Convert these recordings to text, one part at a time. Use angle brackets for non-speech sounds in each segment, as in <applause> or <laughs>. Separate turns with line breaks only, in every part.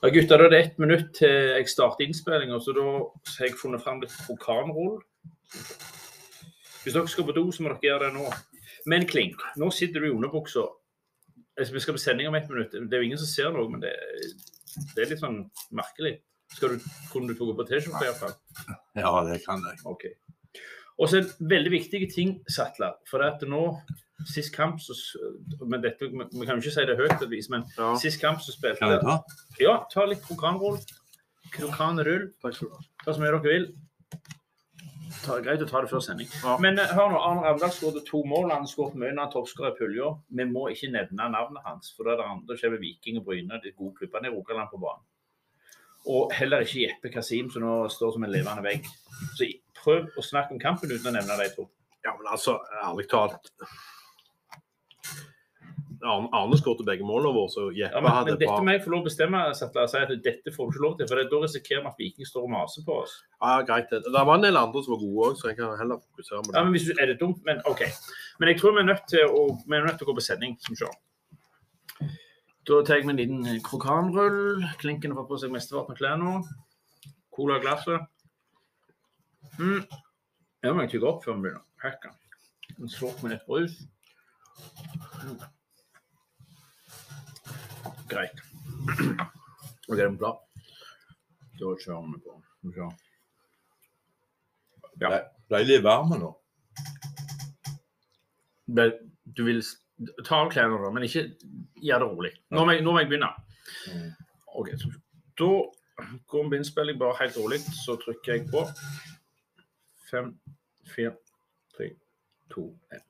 Ja, gutter, da er det ett minutt til jeg starter innspillinga, så da har jeg funnet fram litt krokanrull. Hvis dere skal på do, så må dere gjøre det nå. Men Klink, nå sitter du i underbuksa. Vi skal på sending om ett minutt. Det er jo ingen som ser noe, men det, det er litt sånn merkelig. Skal du, kunne du tatt på T-skjorta iallfall?
Ja, det kan jeg.
Okay. Og så en veldig viktig ting, Sattler. For at nå, sist kamp så men dette, Vi kan jo ikke si det høyt, bevis, men
Ja,
sist kamp så spilte
Kan jeg ta?
Ja, ta litt
du ha.
Ta så mye dere vil. Ta, greit å ta det før sending.
Ja.
Men eh, hør nå, Arne Ravndal skåret to mål. Han skåret mye når han torsker i pulja. Vi må ikke nevne navnet hans, for da er det andre som er Viking og Bryne, de gode klubbene i Rogaland på banen. Og heller ikke Jeppe Kasim, som nå står som en levende vegg. Så prøv å snakke om kampen uten å nevne de to.
Ja, men altså, ærlig talt Arne, skåret begge målene våre, så Jeppe
Ja, men,
hadde
men
et
dette
par
må jeg få lov å bestemme, Sattler, si at dette får du ikke lov til. For da risikerer vi at Viking står og maser på oss.
Ja, greit. Det Det var en del andre som var gode òg, så jeg kan heller fokusere på
Ja,
det.
men hvis du, Er det dumt? Men OK. Men jeg tror vi er nødt til å, vi er nødt til å gå på sending, som se. Da tar jeg meg en liten eh, krokanrull. Klinken har fått på seg mesteparten av klærne. Cola i glasset. Mm. Jeg må tygge opp før vi begynner. Hekka. En slurk med litt brus. Greit. OK, er vi klar? Da kjører vi på. Vi. Ja.
Litt varme nå.
Du vil ta av klærne, da, men ikke gjør det rolig. Nå må jeg, nå må jeg begynne.
Mm.
Ok, så, Da går vi på innspilling bare helt rolig. Så trykker jeg på fem, fire, tre, to, én.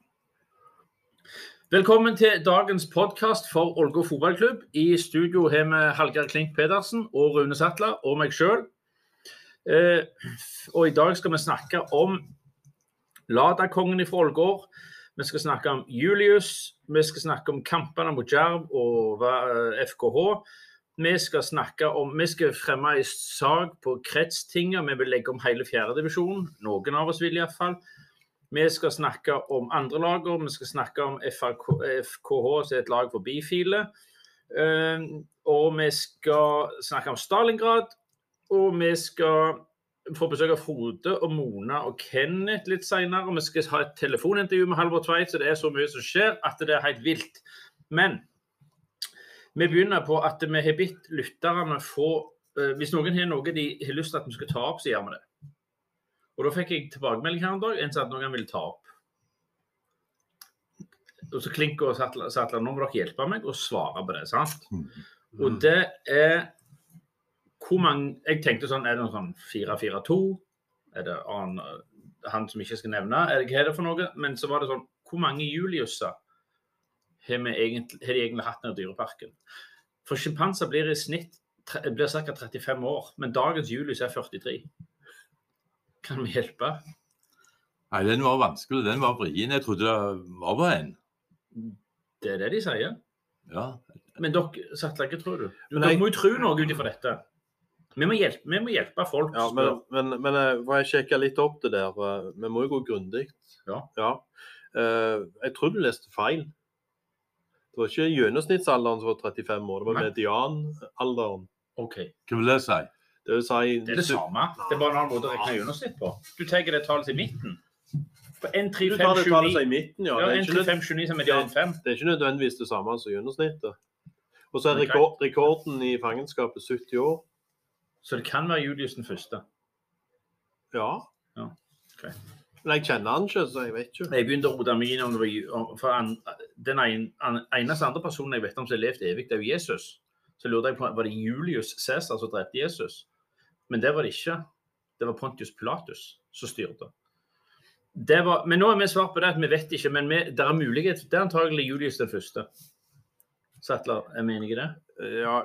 Velkommen til dagens podkast for Ålgård fotballklubb. I studio har vi Hallgeir Klink Pedersen og Rune Sattler og meg sjøl. Eh, og i dag skal vi snakke om Ladakongen fra Ålgård. Vi skal snakke om Julius, vi skal snakke om kampene mot Jerv og FKH. Vi skal snakke om, vi skal fremme en sak på kretstinget. Vi vil legge om hele fjerdedivisjonen. Noen av oss vil iallfall. Vi skal snakke om andre lager. Vi skal snakke om FKH, som er et lag for bifile. Eh, og vi skal snakke om Stalingrad. Og vi skal få besøk av Frode og Mona og Kenneth litt senere. Vi skal ha et telefonintervju med Halvor Tveit, så det er så mye som skjer at det er helt vilt. Men vi begynner på at vi har bitt lytterne få eh, Hvis noen har noe de har lyst til at vi skal ta opp, så gjør vi det. Og da fikk jeg tilbakemelding her en dag. En sa at noen ville ta opp. Og så Klink og Sattler, at nå må dere hjelpe meg å svare på det. sant? Og det er hvor mange Jeg tenkte sånn, er det noe sånn 4-4-2? Er det han, han som ikke skal nevne? Er det, hva er det for noe? Men så var det sånn Hvor mange Juliuser har, egentlig, har de egentlig hatt nede i Dyreparken? For sjimpanser blir i snitt blir ca. 35 år, men dagens Julius er 43. Kan vi hjelpe?
Nei, den var vanskelig. Den var vrien. Jeg trodde det var bare en.
Det er det de sier.
Ja.
Men dere, satt ikke, tror du? Dere
jeg-
må jo tro noe ut ifra dette. Vi må hjelpe, vi må hjelpe folk.
Ja, men, men, men eh, jeg sjekke litt opp det der? eh, Vi må jo gå grundig.
Ja.
Eh, jeg tror du leste feil. Det var ikke gjennomsnittsalderen som var 35 år, det var medianalderen.
OK.
Hva vil det si?
Det
er det samme. Det er bare en annen måte å regne gjennomsnitt på. Du tar det tallet til midten. På 1, 3,
Du
5,
tar det
7,
tallet
9.
i midten, ja.
Ja,
Det er
1,
ikke
3, 5, 7, 9 som median 5.
Det er ikke nødvendigvis det samme som gjennomsnittet. Og så er rekord, rekorden i fangenskapet 70 år.
Så det kan være Julius den første.
Ja.
Ja, Okay.
Men jeg kjenner han ikke, så jeg vet ikke.
Jeg begynte å rote meg inn om det var For han, den en, an- eneste andre personen jeg vet om som har levd evig, det er jo Jesus. Så lurte jeg på var det Julius Cæsar som drepte Jesus. Men det var det ikke. Det var Pontius Pilatus som styrte. Det var, men nå har vi svart på det at vi vet ikke, men vi, det er mulighet. Det er antagelig Julius den første. Sattler, er vi enige i det?
Ja,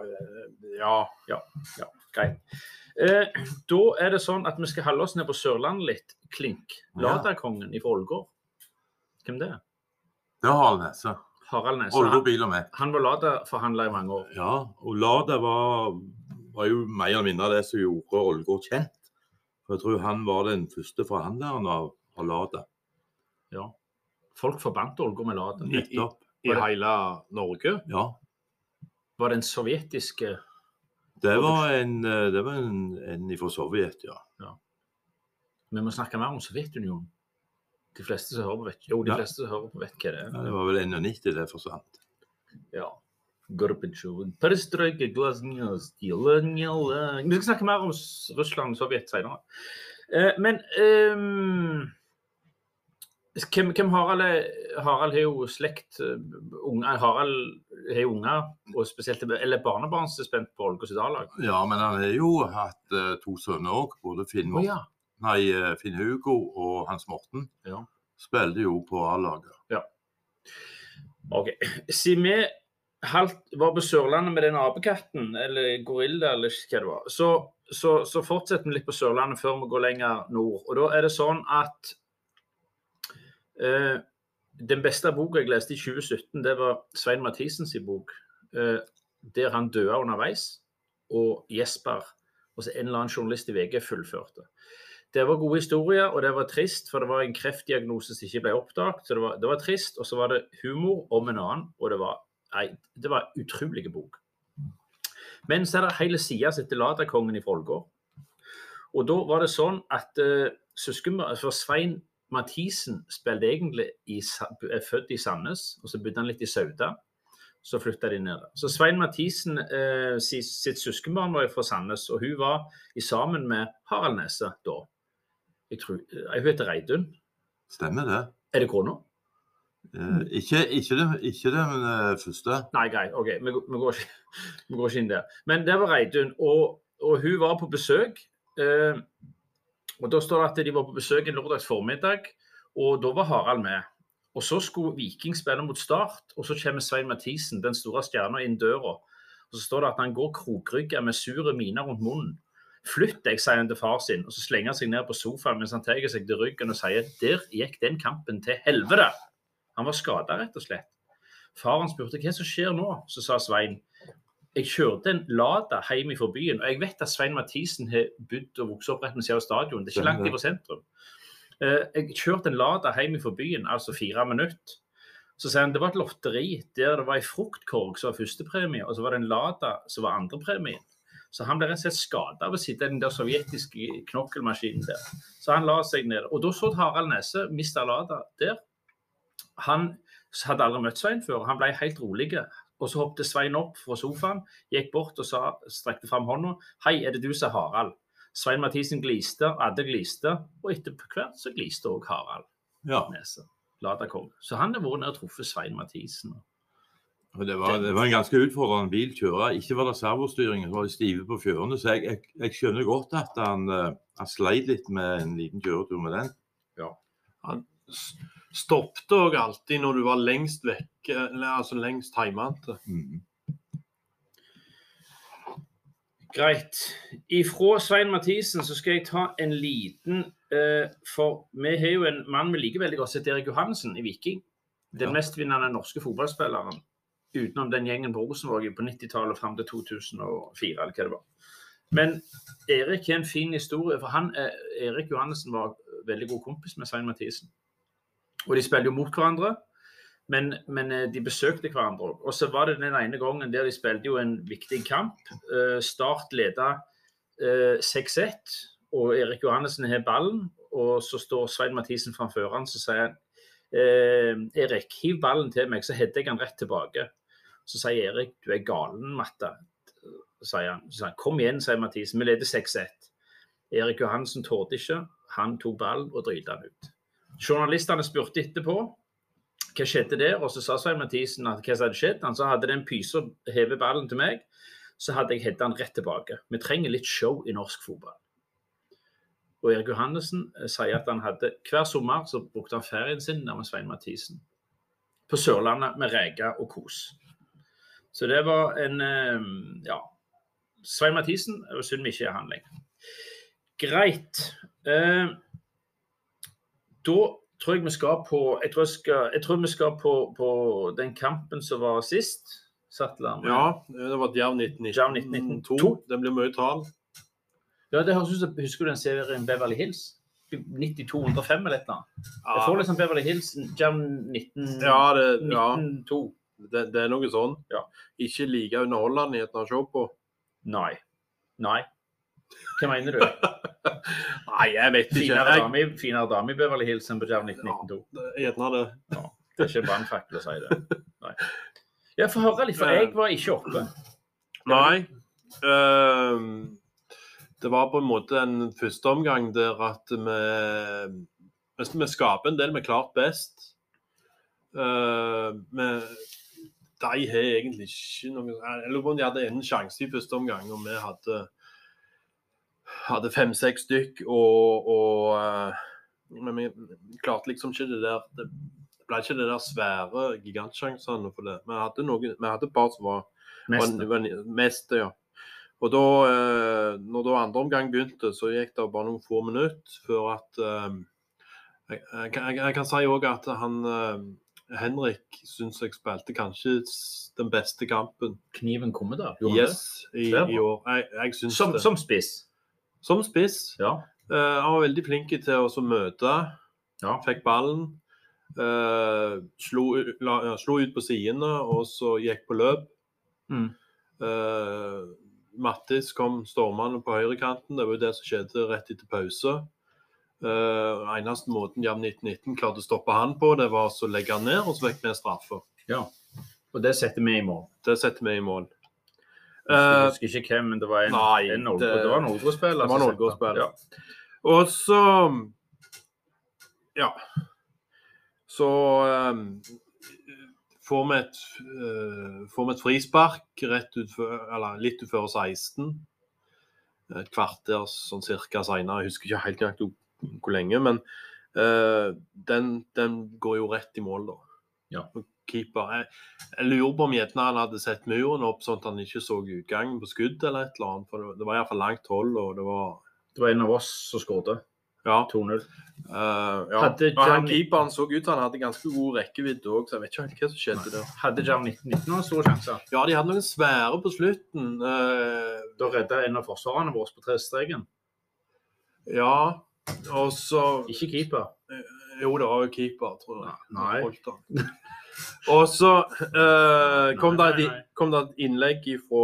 ja. ja.
Ja, greit. Eh, da er det sånn at vi skal holde oss ned på Sørlandet litt. Klink.
Ja.
Ladakongen fra Ålgård. Hvem det er?
Det er Harald Nesse.
Harald Nesse. Han, han var Lada-forhandler i mange år.
Ja, og Lada var, var jo mer eller mindre det som gjorde Ålgård kjent. For jeg tror han var den første forhandleren av, av Lada.
Ja. Folk forbandt Ålgård med Lada.
Nettopp.
I hele Norge.
Ja.
Var den sovjetiske
Det var en, eh, det var en, en fra Sovjet, ja.
Vi må snakke mer om Sovjetunionen. De fleste som hører på, vet, jo, de
Ja.
fleste som hører på vet hva det
ja.
er.
Det var vel 91 det forsvant.
Ja. Gorbatsjov. Perestrojka, glasnost, jelenjela. Vi skal snakke mer om Russland og Sovjet senere. Men um, hvem, hvem Harald er? Harald har jo slekt unge, Harald har unger, og spesielt eller barnebarn som er spent på sitt A-lag.
Ja, men han har jo hatt uh, to sønner òg. Både Finn, Morten,
ja.
nei, eh, Finn Hugo og Hans Morten.
Ja.
Spilte jo på A-laget.
OK. Siden vi halvt var på Sørlandet med den apekatten, eller gorilla, eller hva det var, så, så, så fortsetter vi litt på Sørlandet før vi går lenger nord. Og da er det sånn at eh, den beste boka jeg leste i 2017, det var Svein Mathisens bok, eh, der han døde underveis, og Jesper, altså en eller annen journalist i VG, fullførte. Det var gode historier, og det var trist, for det var en kreftdiagnose som ikke ble oppdaget. Så det var, det var trist, og så var det humor om en annen, og det var, nei, det var en utrolig bok. Men så er det hele sida som heter Ladakongen i Folgård. Og da var det sånn at uh, søsken, For Svein Mathisen spilte egentlig i, er født i Sandnes, og så bodde han litt i Sauda. Så flytta de ned. Så Svein Mathisen eh, si- sitt søskenbarn var fra Sandnes, og hun var i sammen med Harald Nesse da. Jeg tror, eh, Hun heter Reidun.
Stemmer det?
Er det kona?
Eh, ikke, ikke, det, ikke det, men det første.
Nei, greit. OK, vi, vi, går, ikke, <laughs> vi går ikke inn der. Men det var Reidun, og, og hun var på besøk. Uh, og Da står det at de var på besøk en lørdags formiddag, og da var Harald med. Og Så skulle Viking spille mot Start, og så kommer Svein Mathisen, den store stjerna, inn døra. Og Så står det at han går krokrygga med sure miner rundt munnen. Flytt deg, sier han til far sin, og så slenger han seg ned på sofaen mens han tar seg til ryggen og sier der gikk den kampen til helvete. Han var skada, rett og slett. Faren spurte hva som skjer nå, så sa Svein jeg kjørte en Lada hjem fra byen. Og jeg vet at Svein Mathisen har bodd og vokst opp rett ved siden av stadion. Det er ikke langt fra sentrum. Eh, Jeg kjørte en Lada hjem fra byen, altså fire minutter. Så sier han det var et lotteri der det var ei fruktkorg som var førstepremie, og så var det en Lada som var andrepremien. Så han ble rett og slett skada av å sitte i den der sovjetiske knokkelmaskinen der. Så han la seg ned. Og da så Harald Nesse mista Lada der. Han hadde aldri møtt Svein før. Han ble helt rolig. Og så hoppet Svein opp fra sofaen, gikk bort og sa, strekte fram hånda. 'Hei, er det du som er Harald?' Svein Mathisen gliste, Adde gliste, og etter hvert så gliste òg Harald
Ja.
Nese. Så han har vært nede og truffet Svein Mathisen.
Det, var, det var en ganske utfordrende bil å kjøre. Ikke var det servostyringen, så var de stive på fjørene. Så jeg, jeg, jeg skjønner godt at han, eh, han sleit litt med en liten kjøretur med den.
S- Stoppet òg alltid når du var lengst vekk, altså lengst hjemmefra.
Mm.
Greit. Ifra Svein Mathisen så skal jeg ta en liten eh, For vi har jo en mann vi liker veldig godt, som heter Erik Johansen i Viking. Den
Ja.
mestvinnende norske fotballspilleren utenom den gjengen på Rosenborg på 90-tallet fram til 2004, eller hva det var. Men Erik har en fin historie, for han, eh, Erik Johannessen var veldig god kompis med Svein Mathisen. Og de spiller jo mot hverandre, men, men eh, de besøkte hverandre òg. Og så var det den ene gangen der de spilte jo en viktig kamp. Eh, Start leda eh, 6-1, og Erik Johannessen har ballen. Og så står Svein Mathisen framfor han, så sier han eh, Erik, hiv ballen til meg, så header jeg han rett tilbake. Så sier Erik, du er galen, Matta. Sier han. Så sier han, Kom igjen, sier Mathisen, vi leder 6-1. Erik Johansen torde ikke. Han tok ballen og drita han ut. Journalistene spurte etterpå hva skjedde der, og så sa Svein Mathisen at hva som hadde skjedd. Han sa hadde den pysa hevet ballen til meg, så hadde jeg hedda han rett tilbake. Vi trenger litt show i norsk fotball. Og Erik Johannessen eh, sier at han hadde hver sommer så brukte han ferien sin der med Svein Mathisen. På Sørlandet med reker og kos. Så det var en eh, Ja. Svein Mathisen, og synd vi ikke er han lenger. Greit. Eh, da tror jeg vi skal på Jeg tror, jeg skal, jeg tror vi skal på, på den kampen som var sist. Sattler
Ja, det var Djerv 1992.
Djerv 1992.
Det blir mye tall.
ja, det høres ut som Husker du den serien Beverly Hills? 9205 eller et eller annet? Jeg får liksom Beverly Hills Jam 19,
ja, det, ja
1902.
det, det er noe sånn.
Ja.
Ikke like underholdende å se på.
Nei. Nei. Hva mener du?
Nei, jeg vet ikke. Jeg,
dame, finere dame i Beverly Hills enn på Jerv 1992.
gjerne det.
Det er ikke brannfakkel å si det. Nei. Ja, Få høre litt, for jeg var ikke oppe.
Nei. ehm, det var på en måte en første omgang der at vi, vi, vi skaper en del vi klart best. Uh, vi, de har egentlig ikke noen Jeg lurer på om de hadde en sjanse i første omgang, og vi hadde hadde fem-seks stykk, og, og eh, Men vi klarte liksom ikke det der Det ble ikke det der svære gigantsjansene for det. Vi hadde, noen, vi hadde et par som var
Mest.
var- var- Mest, ja. Og da eh, når da andre omgang begynte, så gikk det bare noen få minutter før at eh, jeg, jeg, jeg, kan si òg at han Henrik syns jeg spilte kanskje den beste kampen
Kniven kommer da?
yes, i, i år. Jeg, jeg syns
Som, som spiss.
Som spiss.
Ja.
Uh, han var veldig flink til å møte.
Ja.
Fikk ballen. Uh, slo, la, slo ut på sidene og så gikk på løp.
Mm.
Uh, Mattis kom stormende på høyrekanten. Det var jo det som skjedde rett etter pause. Uh, eneste måten Jam 1919 klarte å stoppe han på, det var å legge han ned, og så fikk vi straffe.
ja. Og det setter vi i mål.
Det setter vi i mål.
Jeg
Eh,
husker ikke hvem, men det var en,
nei,
en Ålgård-
det-
var en Ålgård-spiller.
det var en
som satte.
Ålgård-spiller.
Ja.
Og så Ja. Så um, får vi et uh, får vi et frispark rett utfor, eller litt utenfor 16. Et kvarter sånn cirka senere. Jeg husker ikke helt nøyaktig hvor lenge, men uh, den, den går jo rett i mål, da.
Ja.
Keeper jeg, jeg lurer på om gjerne han hadde sett muren opp sånn at han ikke så utgangen på skudd eller et eller annet. For det, det var iallfall langt hold, og det var
Det var en av oss som skåret.
Ja.
2-0.
Uh, ja.
Hadde
Jan... han keeperen så ut han hadde ganske god rekkevidde òg, så jeg vet ikke helt hva som skjedde der.
Hadde Jam 1919 noen store sjanser?
Ja, de hadde noen svære på slutten. Uh...
Da redda en av forsvarerne våre på trestreken.
ja, og så
Ikke keeper.
Jo, det var jo keeper, tror jeg.
Nei.
Han. <laughs> Og så uh, kom,
Nei,
det
nei,
et, kom det et innlegg ifra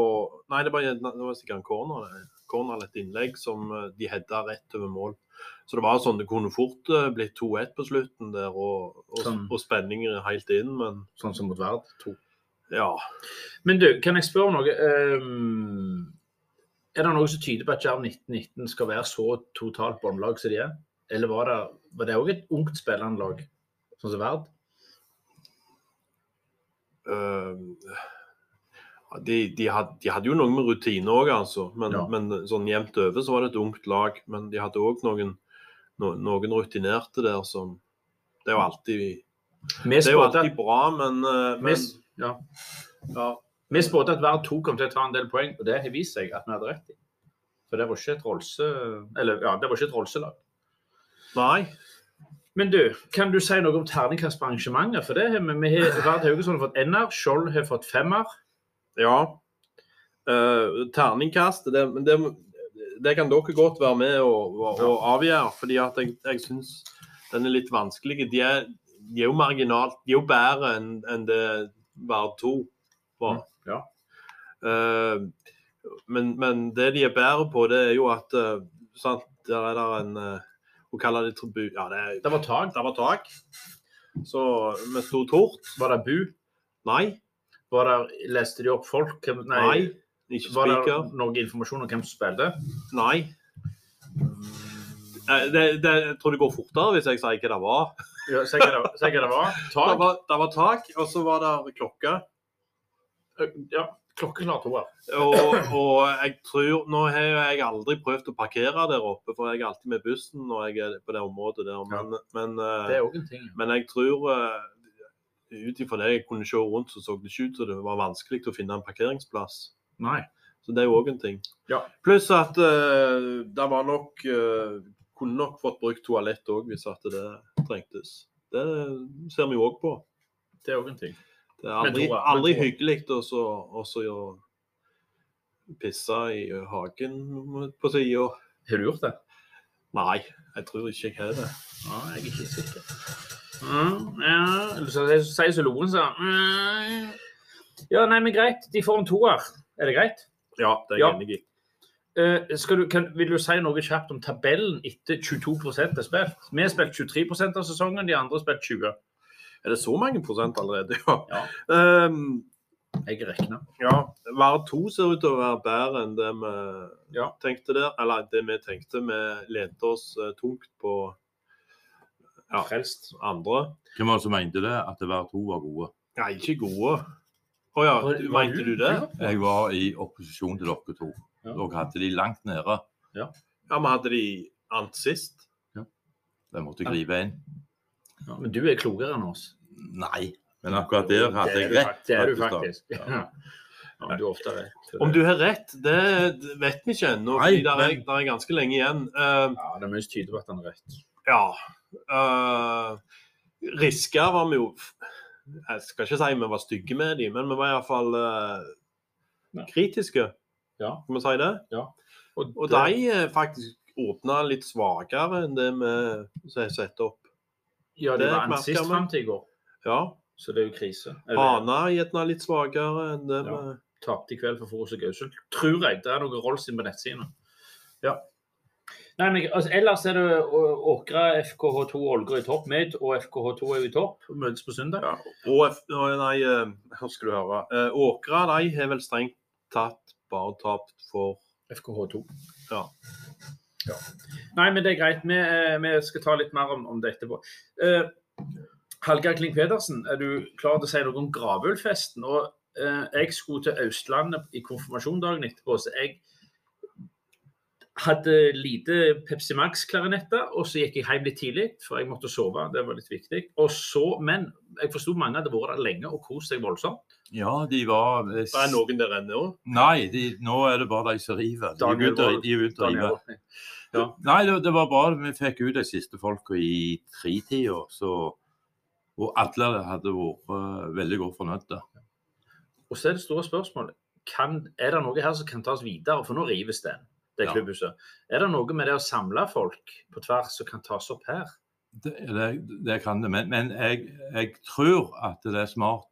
Nei, det var, det var sikkert en corner. Corner et innlegg som eh, de hedda rett over mål. Så det var sånn det kunne fort eh, blitt 2-1 på slutten der, og, og,
Sånn.
og spenningen helt inn, men
Sånn som mot Verd 2.
ja.
Men du, kan jeg spørre om noe? Um, er det noe som tyder på at Jerv 1919 skal være så totalt båndlag som de er? Eller var det òg et ungt spillende lag, sånn som Verd?
Eh, de, de, had, de hadde jo noe med rutine òg, altså. Men,
Ja.
men sånn jevnt over så var det et ungt lag. Men de hadde òg noen, no, noen rutinerte der som Det er jo alltid, det er jo alltid bra, men, eh, men
ja.
ja,
vi spådde at hver to kom til å ta en del poeng, og det har vist seg at vi hadde rett i. For det var ikke et Rolse... Eller ja, det var ikke et Rolse-lag.
Nei.
Men du, kan du si noe om terningkast på arrangementet? For det har vi, vi har, Vard Haugesund har fått ener, Skjold har fått femmer.
Ja. Uh, terningkast, det, det, det kan dere godt være med og, og, og avgjøre. fordi at jeg, jeg syns den er litt vanskelig. De er, de er jo marginalt, de er jo bedre enn en det Vard 2 var.
Ja.
uh, men, men det de er bedre på, det er jo at uh, sant, Der er det en uh, Hun kaller det tribu... Ja, det,
Det var tak.
det var tak. Så vi sto tort.
Var det bu?
Nei.
Var det, leste de opp folk? Nei.
Nei. Ikke
Var det noe informasjon om hvem som spilte?
Nei. Eh, Det, det, jeg tror det går fortere hvis jeg sier hva det var.
Ja, Si hva det, var. Tak? det <laughs> var.
Det var tak, og så var det klokke.
Ja, klokkeklar ja.
Og, og jeg tror Nå har jeg aldri prøvd å parkere der oppe, for jeg er alltid med bussen når jeg er på det området der. Men, men, eh,
Det er en ting.
men jeg tror eh, ut ifra det jeg kunne se rundt, så så det ikke ut som det var vanskelig å finne en parkeringsplass.
Nei.
Så det er jo òg en ting.
Ja.
Pluss at uh, det var nok uh, Kunne nok fått brukt toalett òg hvis at det trengtes. Det ser vi jo òg på.
Det er òg en ting.
Det er aldri, aldri hyggelig å så, så pisse i hagen på sida.
Har du gjort det?
Nei, jeg tror ikke jeg har det.
Ja, jeg er ikke sikker. Mm, ja, eller så sier så Loen sa mm. Ja, nei, men greit. De får en toer. Er det greit?
Ja, det er jeg
Ja.
enig i.
eh, du, kan, vil du si noe kjapt om tabellen etter 22 er spilt? Vi har spilt 23 av sesongen, de andre har spilt 20.
Er det så mange prosent allerede? Ja.
Ja.
Um,
Jeg regner.
ja. Var to ser ut til å være bedre enn det vi
Ja.
tenkte der. Eller det vi tenkte. Vi lente oss eh, tungt på Ja.
Frelst.
andre.
Hvem var det som mente det? At hver to var gode?
Nei, ikke gode. Å ja,
Var-
du,
var
mente du det?
Jeg var i opposisjon til dere to.
Ja.
Dere hadde de langt nede.
Ja, vi hadde de ant sist. Ja.
De måtte gripe inn.
Ja, men du er klokere enn oss.
Nei, men akkurat der hadde
Det
jeg rett.
Det er du
faktisk,
faktisk. Ja. Ja, du rett.
Om du har rett, det vet vi ikke ennå.
Nei,
fordi det er, der er ganske lenge igjen. Uh,
Ja, det er mye som tyder på at han har rett.
ja. Uh, Riska var vi jo Jeg skal ikke si vi var stygge med dem, men vi var iallfall uh,
Ja.
kritiske.
Ja.
Kan vi si det?
Og,
Og
det-
de eh, faktisk åpna litt svakere enn det vi setter opp.
Ja, det,
det
var
en
sist fram til i går,
Ja.
så det er jo krise. Eller,
er gjerne litt svakere enn det
Ja. Tapte i kveld for Forus og Gausel. Tror jeg. Det er noe Rolls inn på nettsidene. Ja. Nei, men altså, Ellers er det Åkra, FKH2 og Ålgård i topp. Mid og FKH2 er jo i topp. Møtes på søndag.
Ja. Og F- nei, eh, her skal du høre. Eh, Åkra de har vel strengt tatt bare tapt for
FKH2.
Ja.
Ja. Nei, men det er greit. Vi, eh, vi skal ta litt mer om, om det etterpå. Eh, Hallgeir Kling Pedersen, er du klar til å si noe om Gravølfesten? Og eh, Jeg skulle til Østlandet i konfirmasjon dagen etterpå, så jeg hadde lite Pepsi Max-klarinetter, og så gikk jeg hjem litt tidlig, for jeg måtte sove. Det var litt viktig. Og så, Men jeg forsto mange hadde vært der lenge og kost seg voldsomt.
Ja, de var
Det er noen der ennå.
Nei, de, nå er det bare de som river. De er
ute
og å-
Wold.
de er begynt å rive. Nei, det, det var bra. Vi fikk ut de siste folka i tretida, så Og alle hadde vært eh, veldig godt fornøyde.
Og så er det store spørsmålet. Kan, er det noe her som kan tas videre? For nå rives den, det
Ja.
klubbhuset. Er det noe med det å samle folk på tvers som kan tas opp her?
Det, det, det kan det, men, men jeg, jeg tror at det er smart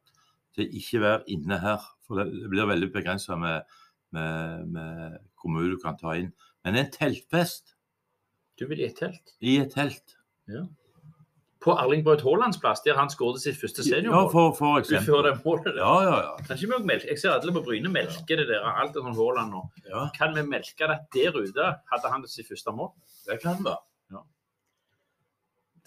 til ikke være inne her. For det, blir veldig begrensa med, med, med hvor mye du kan ta inn. Men en teltfest
Du vil i et telt?
i et telt Ja.
På Erling Braut Haalands plass, der han skåret sitt første
Ja, for, for eksempel.
det målet der.
Ja, ja, ja.
Kan ikke vi melke? Jeg ser alle på Bryne melke det der. Alt er sånn Haaland nå.
ja
Kan vi melke det der ute? Hadde han sitt første mål?
det kan være.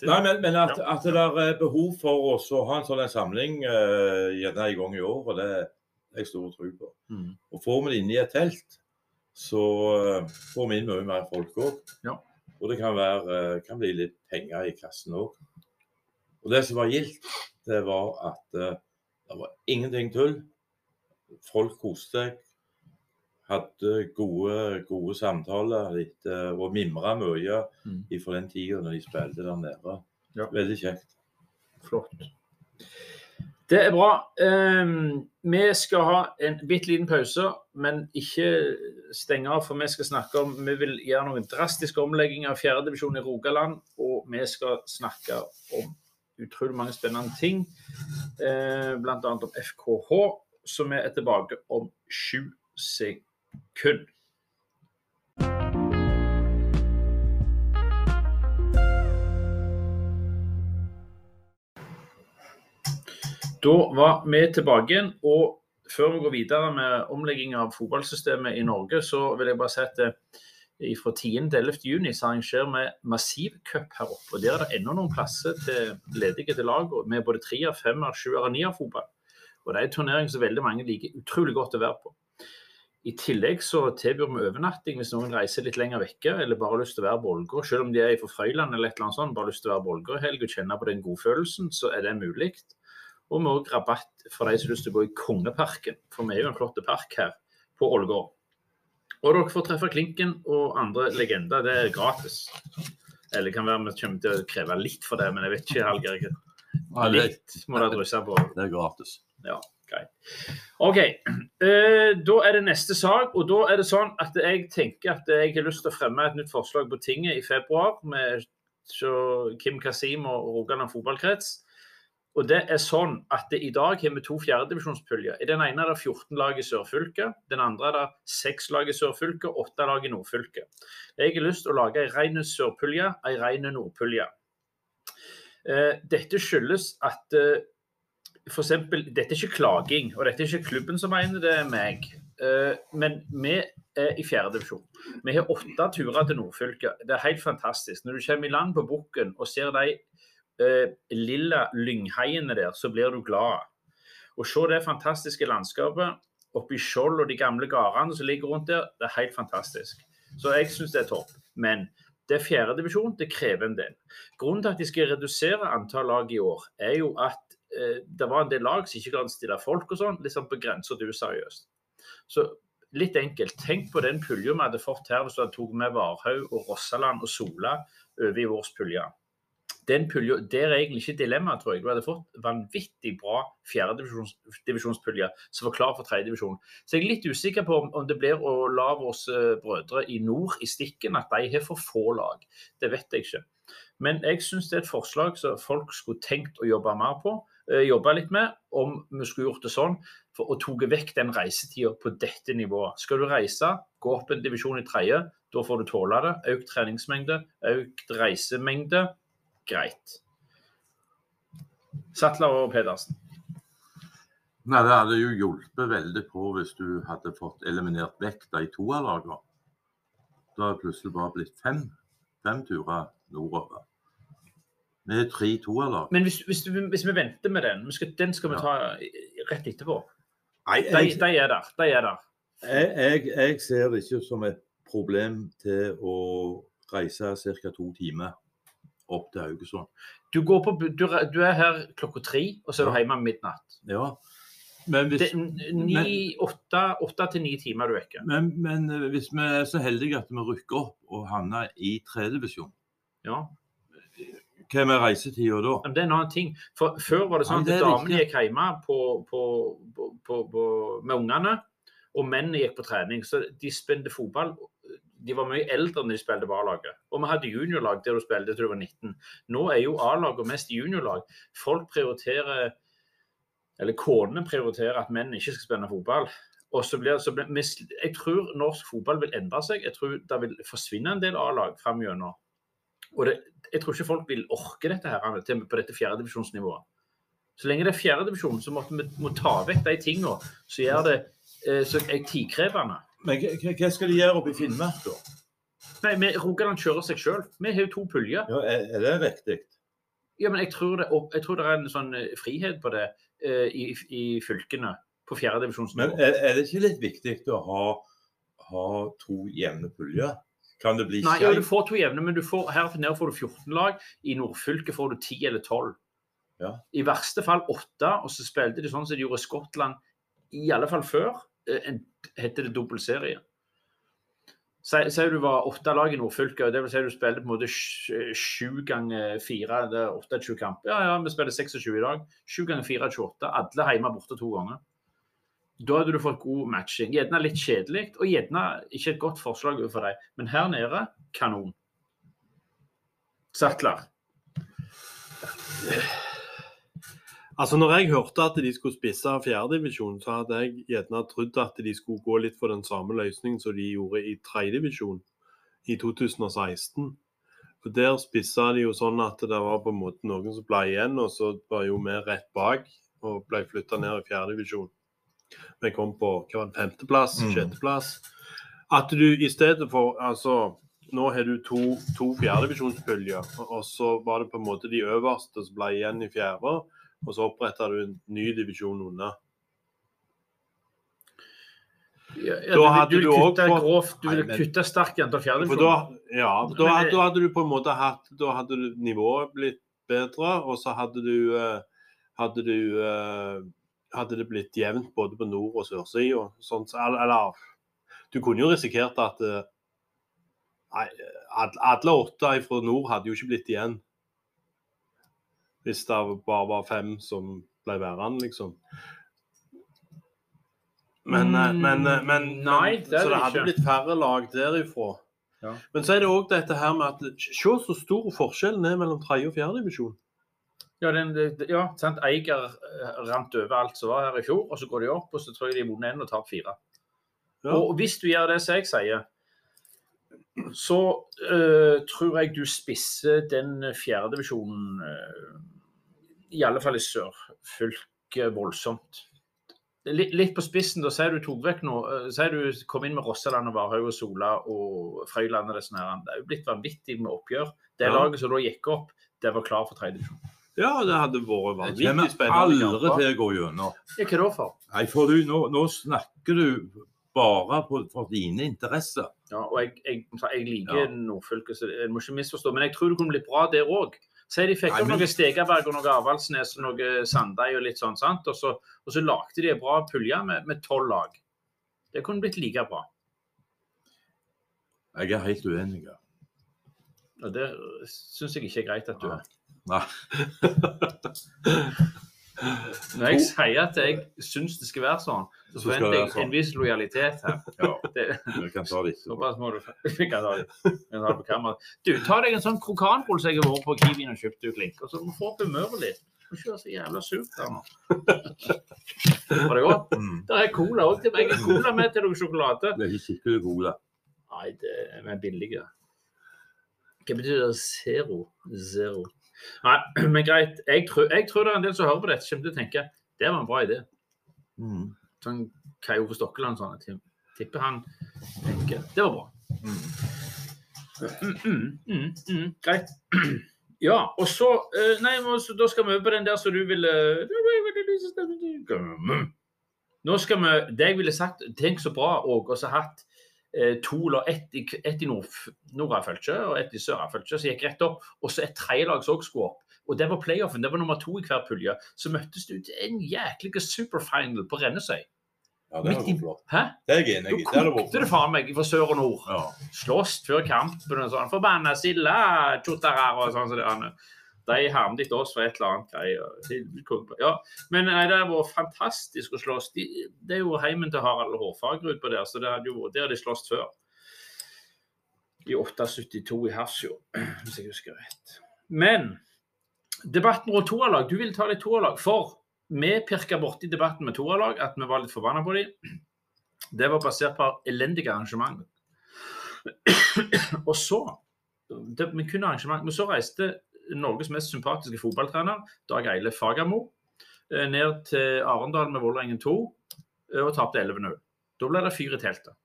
Det-
Nei, men, men at, at det er behov for oss å ha en sånn samling uh, gjerne en gang i år, og det er jeg stor tro på.
Mm.
Og får vi det inni i et telt, så uh, får vi inn mye mer folk òg.
Ja.
Og det kan, være, uh, kan bli litt penger i kassen òg. Og det som var gildt, det var at eh, det var ingenting tull. Folk koste seg. Hadde gode, gode samtaler litt, eh, og mimra mye
Mm.
fra den tida når de spilte der nede.
Ja.
Veldig kjekt.
Flott. Det er bra. Um, vi skal ha en bitte liten pause, men ikke stenge av, for vi skal snakke om Vi vil gjøre noen drastiske omlegginger av fjerdedivisjon i Rogaland, og vi skal snakke om utrolig mange spennende ting. uh, Bl.a. om FKH, som vi er tilbake om sju sekunder. Da var vi tilbake igjen. og før vi går videre med omlegging av fotballsystemet i Norge, så vil jeg bare si at eh, fra 10. til 11. juni så arrangerer vi massivcup her oppe. og Der er det ennå noen plasser til ledige til lag med både treer, femmer, sjuer og nier-fotball. Og Det er en turnering som veldig mange liker utrolig godt å være på. I tillegg så tilbyr vi overnatting hvis noen reiser litt lenger vekke eller bare har lyst til å være på Ålgård. Selv om de er fra Frøyland eller et eller annet sånt, bare har lyst til å være på Ålgård i helg og kjenne på den godfølelsen, så er det mulig. Og vi har også rabatt for de som har lyst til å gå i Kongeparken, for vi er jo en flott park her på Ålgård. Og dere får treffe Klinken og andre legender. Det er gratis. Eller det kan være vi kommer til å kreve litt for det, men jeg vet ikke, Hallgeir.
Ja,
Litt må dere drysse på.
det er gratis.
Ja, greit. OK. Eh, da er det neste sak. Og da er det sånn at jeg tenker at jeg har lyst til å fremme et nytt forslag på tinget i februar med Kim Kasim og Rogaland fotballkrets. Og det er sånn at det, I dag har vi to fjerdedivisjonspuljer. I den ene er det 14 lag i sørfylket. Den andre er det 6 lag i sørfylket og 8 lag i nordfylket. Jeg har lyst til å lage ei rein sørpulje, ei rein nordpulje. Eh, dette skyldes at eh, eksempel, Dette er ikke klaging, og dette er ikke klubben som mener det er meg. Eh, men vi er i fjerdedivisjon. Vi har åtte turer til nordfylket. Det er helt fantastisk. Når du kommer i land på Bukken og ser de eh, lilla lyngheiene der, så blir du glad. Å se det fantastiske landskapet oppi Skjold og de gamle gårdene som ligger rundt der, det er helt fantastisk. Så jeg syns det er topp. Men det er fjerdedivisjon, det krever en del. Grunnen til at de skal redusere antall lag i år, er jo at det var en del lag som ikke kan stille folk og sånn, liksom på grensa til useriøst. Så litt enkelt, tenk på den pulja vi hadde fått her hvis du hadde tatt med Varhaug og Rossaland og Sola over i vår pulje den pulja, Der er egentlig ikke dilemmaet, tror jeg. Du hadde fått vanvittig bra fjerdedivisjonspulje som var klar for tredjedivisjon. Så jeg er litt usikker på om, om det blir å la våre brødre i nord i stikken, at de har for få lag. Det vet jeg ikke. Men jeg syns det er et forslag som folk skulle tenkt å jobbe mer på. Eh, jobbe litt med, om vi skulle gjort det sånn. For å tatt vekk den reisetida på dette nivået. Skal du reise, gå opp en divisjon i tredje. Da får du tåle det. Økt treningsmengde, økt reisemengde greit. Sattler og Pedersen.
Nei, Det hadde jo hjulpet veldig på hvis du hadde fått eliminert vekk de toerlagene. Da hadde det plutselig bare blitt fem, fem turer nordover. Med tre toerlag.
Men hvis, hvis, hvis, vi venter med den, skal, den skal vi ta rett etterpå.
Nei,
jeg, de, de, er der. De er der.
Jeg, jeg, jeg ser det ikke som et problem til å reise ca. to timer opp til Haugesund.
Du, på, du, du, er her klokka tre, og så er du hjemme midnatt.
Ja.
Men hvis, det, ni, åtte, åtte, til ni timer du vekker.
Men, men, eh, hvis vi er så heldige at vi rykker opp og havner i tredjedivisjon,
ja.
Hva med reisetida da?
Men det er en annen ting. For Før var det sånn at damene gikk hjemme på, på, med ungene, og mennene gikk på trening. Så de spilte fotball de var mye eldre når de spilte på A-laget. Og vi hadde juniorlag der du spilte til du var 19. Nå er jo A-laget mest juniorlag. Folk prioriterer Eller konene prioriterer at menn ikke skal spille fotball. Og så blir, så blir, Jeg tror norsk fotball vil endre seg. Jeg tror det vil forsvinne en del A-lag framgjennom. Og det, jeg tror ikke folk vil orke dette her på dette fjerdedivisjonsnivået. Så lenge det er fjerdedivisjon, så måtte vi må ta vekk de tingene som gjør det eh, så er tidkrevende.
Men hva skal de gjøre oppe i Finnmark, da?
Nei, Rogaland kjører seg sjøl. Vi har jo to puljer.
Ja, er, er det riktig?
Ja, men jeg tror, det, jeg tror, det, er en sånn eh, frihet på det uh, i, i, fylkene. På fjerdedivisjonsnivå.
Men er, er, det ikke litt viktig å ha, ha to jevne puljer? Kan det bli
Nei, ja, du får to jevne, men får, her nede får du 14 lag. I nordfylket får du 10 eller 12.
Ja.
I verste fall 8, og så spilte de sånn som de gjorde i Skottland, i alle fall før. Eh, en, heter det dobbeltserie. Sier du var åtte lag i nordfylket, dvs. Si du spilte på en måte sju ganger fire, det er 28 kamp. Ja, ja, vi spiller 26 i dag. Sju ganger fire er 28. Alle hjemme borte to ganger. Da hadde du fått god matching. Gjerne litt kjedelig, og gjerne ikke et godt forslag for deg. Men her nede kanon. Sattler.
Altså, når jeg hørte at de skulle spisse fjerdedivisjon, så hadde jeg gjerne trodd at de skulle gå litt for den samme løsningen som de gjorde i tredjedivisjon i 2016. For Der spissa de jo sånn at det var på en måte noen som ble igjen, og så var jo vi rett bak og ble flytta ned i fjerdedivisjon. Vi kom på hva var det, femteplass, mm. sjetteplass. At du i stedet for altså nå har du to, to fjerdedivisjonspuljer, og så var det på en måte de øverste som ble igjen i fjerde og så oppretter du en ny divisjon unna.
Ja, ja, da du, du, vil kutte grovt, du ville kutte sterkt i antall fjerdedivisjoner?
Ja, da, men, da, hadde du på en måte hatt Da hadde du nivået blitt bedre, og så hadde du eh, Hadde du eh, Hadde det blitt jevnt både på nord- og sørsida. Eller Du kunne jo risikert at eh, Nei, alle åtte fra nord hadde jo ikke blitt igjen hvis det bare var fem som ble værende, liksom. Men, eh, men, eh, men,
Nei, det
Så
det
hadde
ikke.
blitt færre lag derifra.
Ja.
Men så er det òg dette her med at Se så stor forskjellen er mellom tredje og fjerde divisjon.
Ja, den, det- ja sant? Eiger eh, rant over alt som var her i fjor, og så går de opp, og så tror jeg de har vunnet én og tapt fire.
Ja.
Og hvis du gjør det som jeg sier, så uh, tror jeg du spisser den fjerdedivisjonen, uh, i alle fall i sør, fylket voldsomt. Litt, litt på spissen, da sier du tok vekk noe. eh, sier du kom inn med Rossaland og Varhaug og Sola og Frøyland og disse her. Det er jo blitt vanvittig med oppgjør. Det
Ja.
laget som da gikk opp, det var klar for tredje divisjon.
Ja, det hadde vært vanvittig spennende.
Jeg
kommer aldri
til å gå gjennom.
Hva da for?
Nei, for du, nå, nå snakker du bare på, for dine interesser.
Ja, og jeg, jeg, jeg liker
Ja.
Nordfylket, så jeg må ikke misforstå. Men jeg tror det kunne blitt bra der òg. Si de fikk opp
men-
noe Stegaberg og noe Avaldsnes og noe Sandeid og litt sånn, sant? Og så, og så lagde de en bra pulje med med tolv lag. Det kunne blitt like bra.
Jeg er helt uenig. ja.
Og det syns jeg ikke er greit at du er.
Nei. <laughs>
Når jeg sier at jeg syns det skal være sånn, så forventer jeg
sånn.
en viss lojalitet her. <laughs>
Ja,
Det,
vi kan ta det.
Såpass må du <laughs> Vi kan ta det kan ta det på kamera. Du, ta deg en sånn krokanrull som jeg har vært på Kiwien og kjøpt, du, Klink. Og så må du få opp humøret litt. Du kjører så jævla surt der nå. Var det godt?
Mm.
Det er cola òg til meg. Cola med til noe sjokolade.
Det er ikke skikkelig cola.
Nei, det er billig Hva betyr det zero? Zero. Nei, <clears throat> men greit. Jeg tror, jeg tror det er en del som hører på dette, kommer til å tenke det var en bra idé.
Mm.
Sånn Kai Ove Stokkeland sånn. Jeg tipper han tenker det var bra. Mm, mm, mm, mm, greit. <clears throat> Ja, og så eh, Nei, så, da skal vi over på den der som du ville Nå skal vi Det jeg ville sagt Tenk så bra Åge å ha hatt eh, to lag, ett i, et i nord, Nordafølkje og ett i Sørafølkje, som gikk rett opp. Og så et tredjelag som også skulle opp. Og det var playoffen. Det var nummer to i hver pulje. Så møttes du til en jæklig superfinal på Rennesøy.
Ja, det
hadde
vært flott.
Hæ?
Det er enig
Da.
Det
kokte det faen meg fra sør og nord.
ja.
Slåss før kampen og sånn. Forbanna silla, tjottarar og sånn det er. De hermet etter oss for et eller annet greier. Ja, men nei, det har vært fantastisk å slåss. De, det er jo heimen til Harald Hårfagerud på der, så det hadde jo, der de slåss før. I 872 i Hersjo. <clears throat> hvis jeg husker rett. Men debatten rundt toerlag, du ville ta litt toerlag. For vi pirka borti debatten med toerlag, at vi var litt forbanna på dem. Det var basert på elendige arrangement. <clears throat> Og så det, Vi kunne arrangement, men så reiste Norges mest sympatiske fotballtrener, Dag Eile Fagermo, eh, ned til Arendal med Vålerengen 2 eh, og tapte 11-0. Da ble det fyr i teltet.